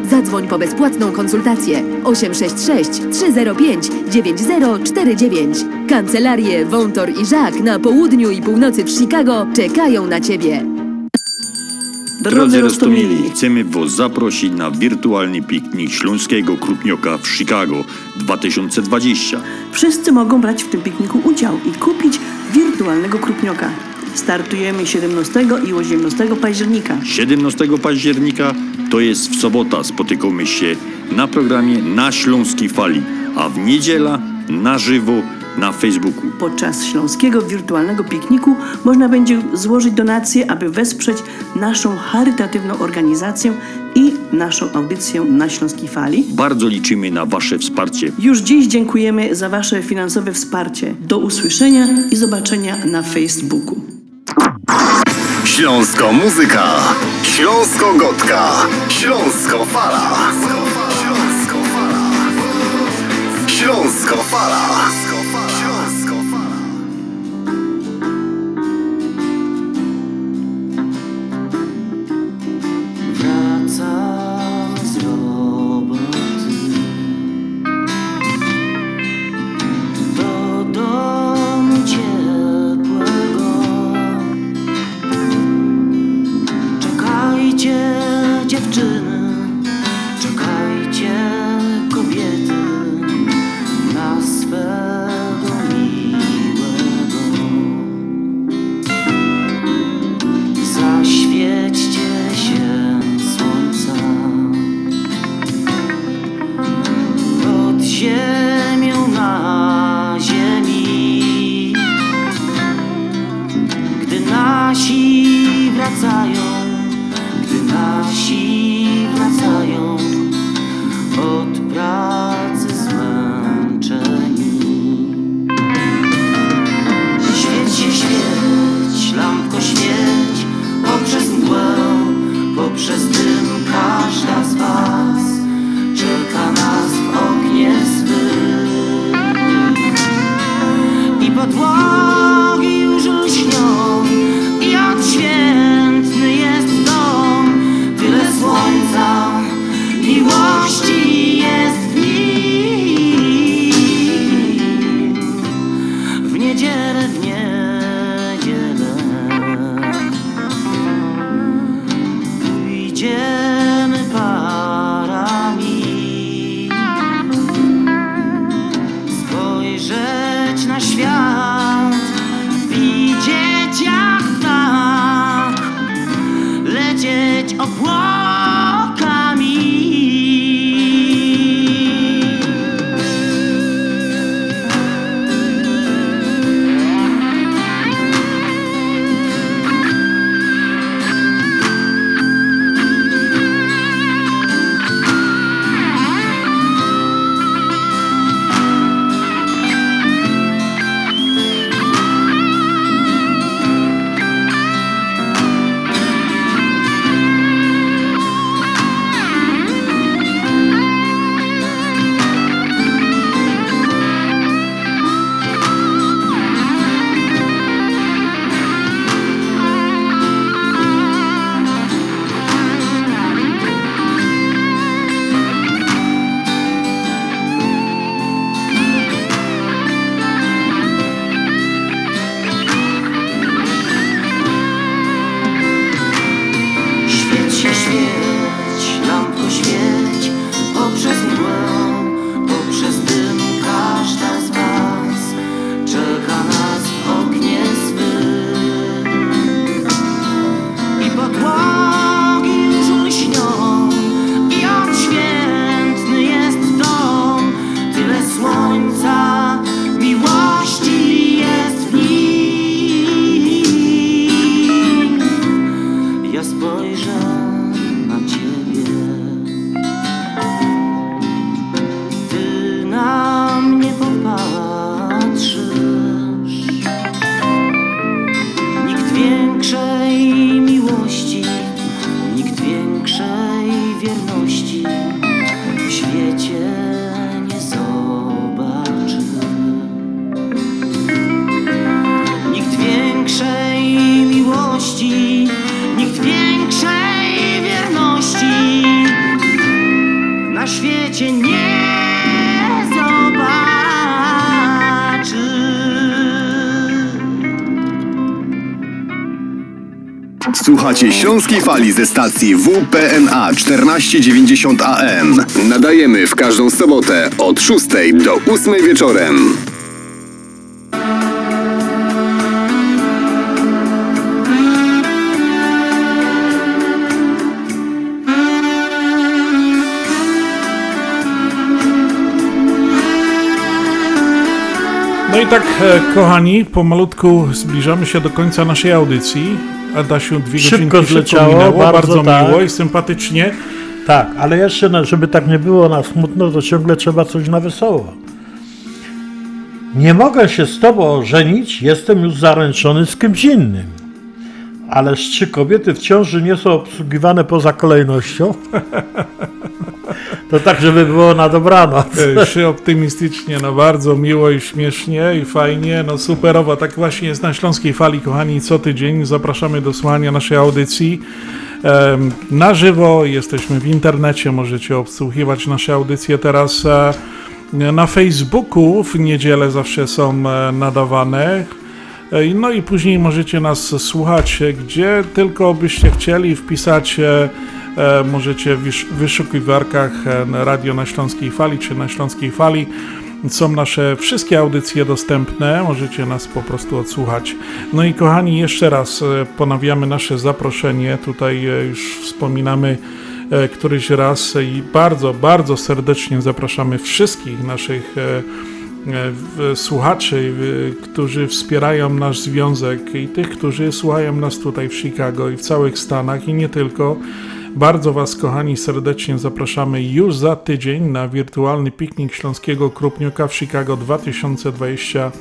Speaker 30: Zadzwoń po bezpłatną konsultację 866 305 9049. Kancelarie Wątor i Żak na południu i północy w Chicago czekają na ciebie.
Speaker 5: Drodzy Rostomili, chcemy Was zaprosić na wirtualny piknik Śląskiego Krupnioka w Chicago 2020.
Speaker 11: Wszyscy mogą brać w tym pikniku udział i kupić wirtualnego krupnioka. Startujemy 17 i 18 października.
Speaker 5: 17 października to jest w sobota. Spotykamy się na programie Na Śląskiej Fali, a w niedziela na żywo na Facebooku.
Speaker 11: Podczas śląskiego wirtualnego pikniku można będzie złożyć donacje, aby wesprzeć naszą charytatywną organizację i naszą audycję na Śląskiej Fali.
Speaker 5: Bardzo liczymy na Wasze wsparcie.
Speaker 11: Już dziś dziękujemy za Wasze finansowe wsparcie. Do usłyszenia i zobaczenia na Facebooku.
Speaker 26: Śląsko muzyka. Śląsko gotka. Śląsko fala. Śląsko fala. Śląsko fala. Słuchacie Śląskiej Fali ze stacji WPNA 1490 AM. Nadajemy w każdą sobotę od 6 do 8 wieczorem.
Speaker 1: No i tak, e, kochani, pomalutku zbliżamy się do końca naszej audycji. Adasiu, dwie
Speaker 2: Szybko
Speaker 1: godzinki
Speaker 2: zleciało,
Speaker 1: minęło,
Speaker 2: bardzo
Speaker 1: bardzo
Speaker 2: tak.
Speaker 1: miło i sympatycznie.
Speaker 2: Tak, ale jeszcze, no, żeby tak nie było na smutno, to ciągle trzeba coś na wesoło. Nie mogę się z tobą żenić, jestem już zaręczony z kimś innym. Ależ czy kobiety w ciąży nie są obsługiwane poza kolejnością? To tak, żeby było na dobranoc.
Speaker 1: Trzy optymistycznie, no bardzo miło i śmiesznie i fajnie, no superowo. Tak właśnie jest na Śląskiej Fali, kochani, co tydzień zapraszamy do słuchania naszej audycji. Na żywo jesteśmy w internecie, możecie obsługiwać nasze audycje teraz e, na Facebooku, w niedzielę zawsze są e, nadawane. No i później możecie nas słuchać, e, gdzie tylko byście chcieli wpisać, e, e, możecie w wysz- wyszukiwarkach Radio na Śląskiej Fali czy na Śląskiej Fali. Są nasze wszystkie audycje dostępne, możecie nas po prostu odsłuchać. No i kochani, jeszcze raz ponawiamy nasze zaproszenie. Tutaj już wspominamy któryś raz i bardzo, bardzo serdecznie zapraszamy wszystkich naszych słuchaczy, w- którzy wspierają nasz związek i tych, którzy słuchają nas tutaj w Chicago i w całych Stanach i nie tylko. Bardzo Was, kochani, serdecznie zapraszamy już za tydzień na wirtualny piknik Śląskiego Krupnioka w Chicago 2020.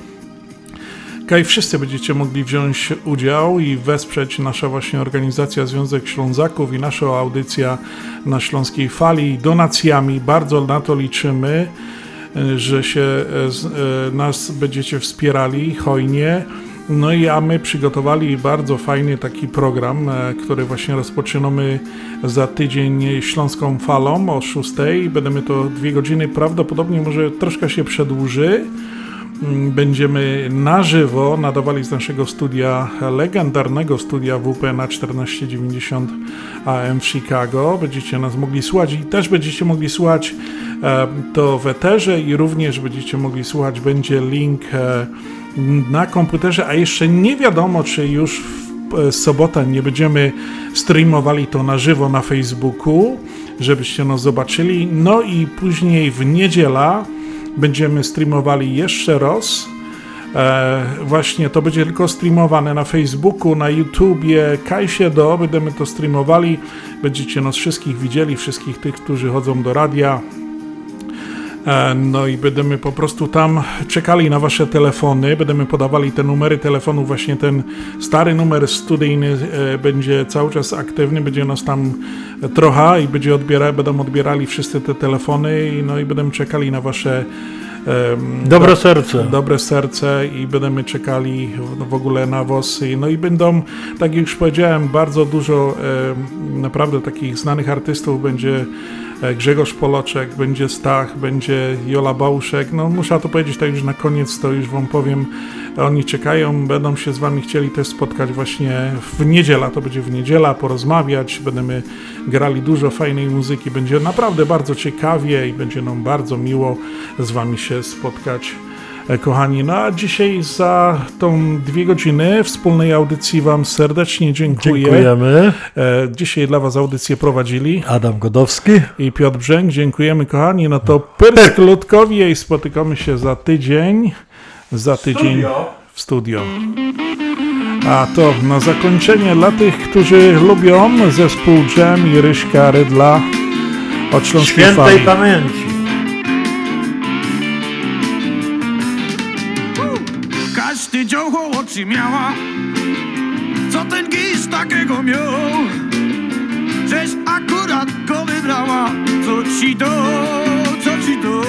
Speaker 1: Kaj wszyscy będziecie mogli wziąć udział i wesprzeć nasza właśnie organizacja Związek Ślązaków i nasza audycja na Śląskiej Fali donacjami. Bardzo na to liczymy, e, że się e, e, nas będziecie wspierali hojnie. No i a my przygotowali bardzo fajny taki program, e, który właśnie rozpoczynamy za tydzień Śląską Falą o 6. Będziemy to dwie godziny, prawdopodobnie może troszkę się przedłuży. Mm, Będziemy na żywo nadawali z naszego studia, legendarnego studia WP na 1490 AM w Chicago. Będziecie nas mogli słuchać i też będziecie mogli słuchać to w eterze i również będziecie mogli słuchać, będzie link e, na komputerze, a jeszcze nie wiadomo, czy już w e, sobotę nie będziemy streamowali to na żywo na Facebooku, żebyście nas zobaczyli. No i później w niedziela będziemy streamowali jeszcze raz. E, właśnie to będzie tylko streamowane na Facebooku, na YouTubie, Kajsie do, będziemy to streamowali. Będziecie nas wszystkich widzieli, wszystkich tych, którzy chodzą do radia. E, No i będziemy po prostu tam czekali na wasze telefony, będziemy podawali te numery telefonów, właśnie ten stary numer studyjny e, będzie cały czas aktywny, będzie nas tam trochę i będzie odbiera, będą odbierali wszyscy te telefony no i będziemy czekali na wasze
Speaker 2: Dobre
Speaker 1: do-
Speaker 2: serce.
Speaker 1: Dobre serce i będziemy czekali w, w ogóle na was. I- No i będą, tak jak już powiedziałem, bardzo dużo naprawdę takich znanych artystów będzie Grzegorz Poloczek, będzie Stach, będzie Jola Bałuszek. No muszę to powiedzieć tak już na koniec, to już wam powiem. Oni czekają, będą się z wami chcieli też spotkać właśnie w niedziela, to będzie w niedziela, porozmawiać, będziemy grali dużo fajnej muzyki, będzie naprawdę bardzo ciekawie i będzie nam bardzo miło z wami się spotkać. E, Kochani, no a dzisiaj za tą dwie godziny wspólnej audycji Wam serdecznie dziękuję.
Speaker 2: Dziękujemy.
Speaker 1: E, Dzisiaj dla Was audycję prowadzili
Speaker 2: Adam Godowski
Speaker 1: i Piotr Brzęk. Dziękujemy, kochani. No to pyrsk ludkowie i spotykamy się za tydzień. Za tydzień w studio. A to na zakończenie dla tych, którzy lubią zespół Jam i Ryśka Rydla od Śląskiej
Speaker 2: świętej
Speaker 1: Fali.
Speaker 2: pamięci.
Speaker 20: Każdy dziołcho oczy miała. Co ten gisz takiego miał? Żeś akurat go wybrała. Co ci to, co ci to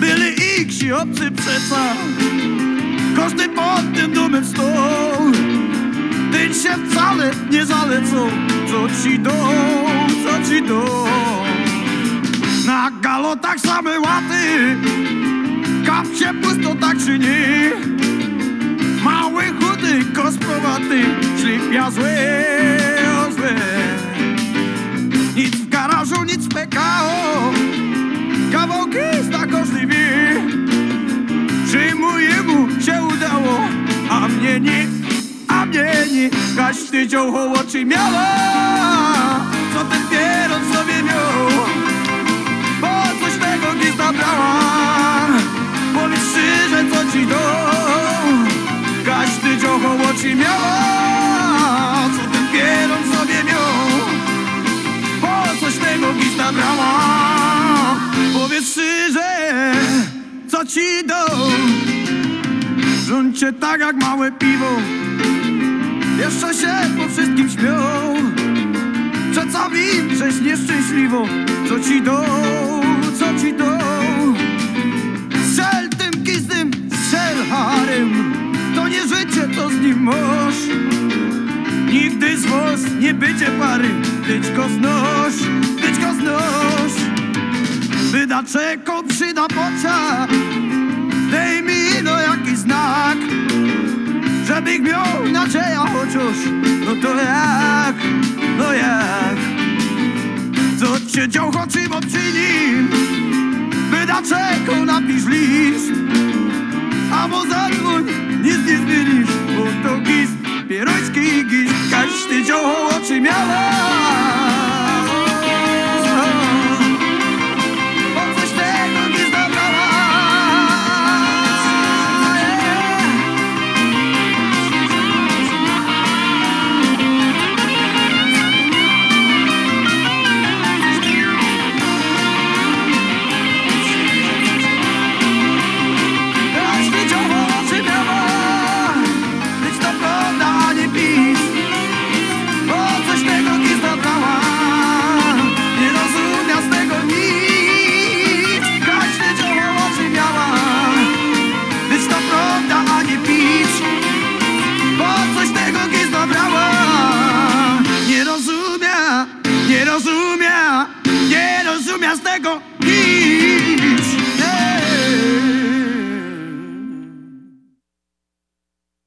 Speaker 20: Byli iksi obcy przeca Koszty pod tym domem stał Ty się wcale nie zalecą. Co ci to, co ci to Na galotach same łaty Kap się pusto tak czy nie? Ma Mały, chudy, kosmowaty, szlipia zły, o zły. Nic w garażu, nic w PKO, kawałki zna każdy wie. Że mojemu się udało, a mnie nie, a mnie nie. Każdy dziołcho oczy miała, co ten pieron sobie miał. Szczerze, co ci do. Każdy dziołcho oczy miała, co ten pieron sobie miał. Bo coś tego nie zabrała, powiedz szczerze, co ci do. Rządźcie tak jak małe piwo Jeszcze się po wszystkim śmią Przedstawi, żeś nieszczęśliwo Co ci do, co ci do strzel harem. To nie życie, to z nim mąż. Nigdy z was nie będzie pary go znoś, go znoś Wyda czeko, przyda pocia Dej mi no jakiś znak. Żebych miał nadzieję chociaż No to jak, no jak. Co cię dział choć bo czyni Wyda czeko, napisz list Albo zadzwoń, nic nie zmienisz Bo to gist, pieroński gist Każdy dział oczy miała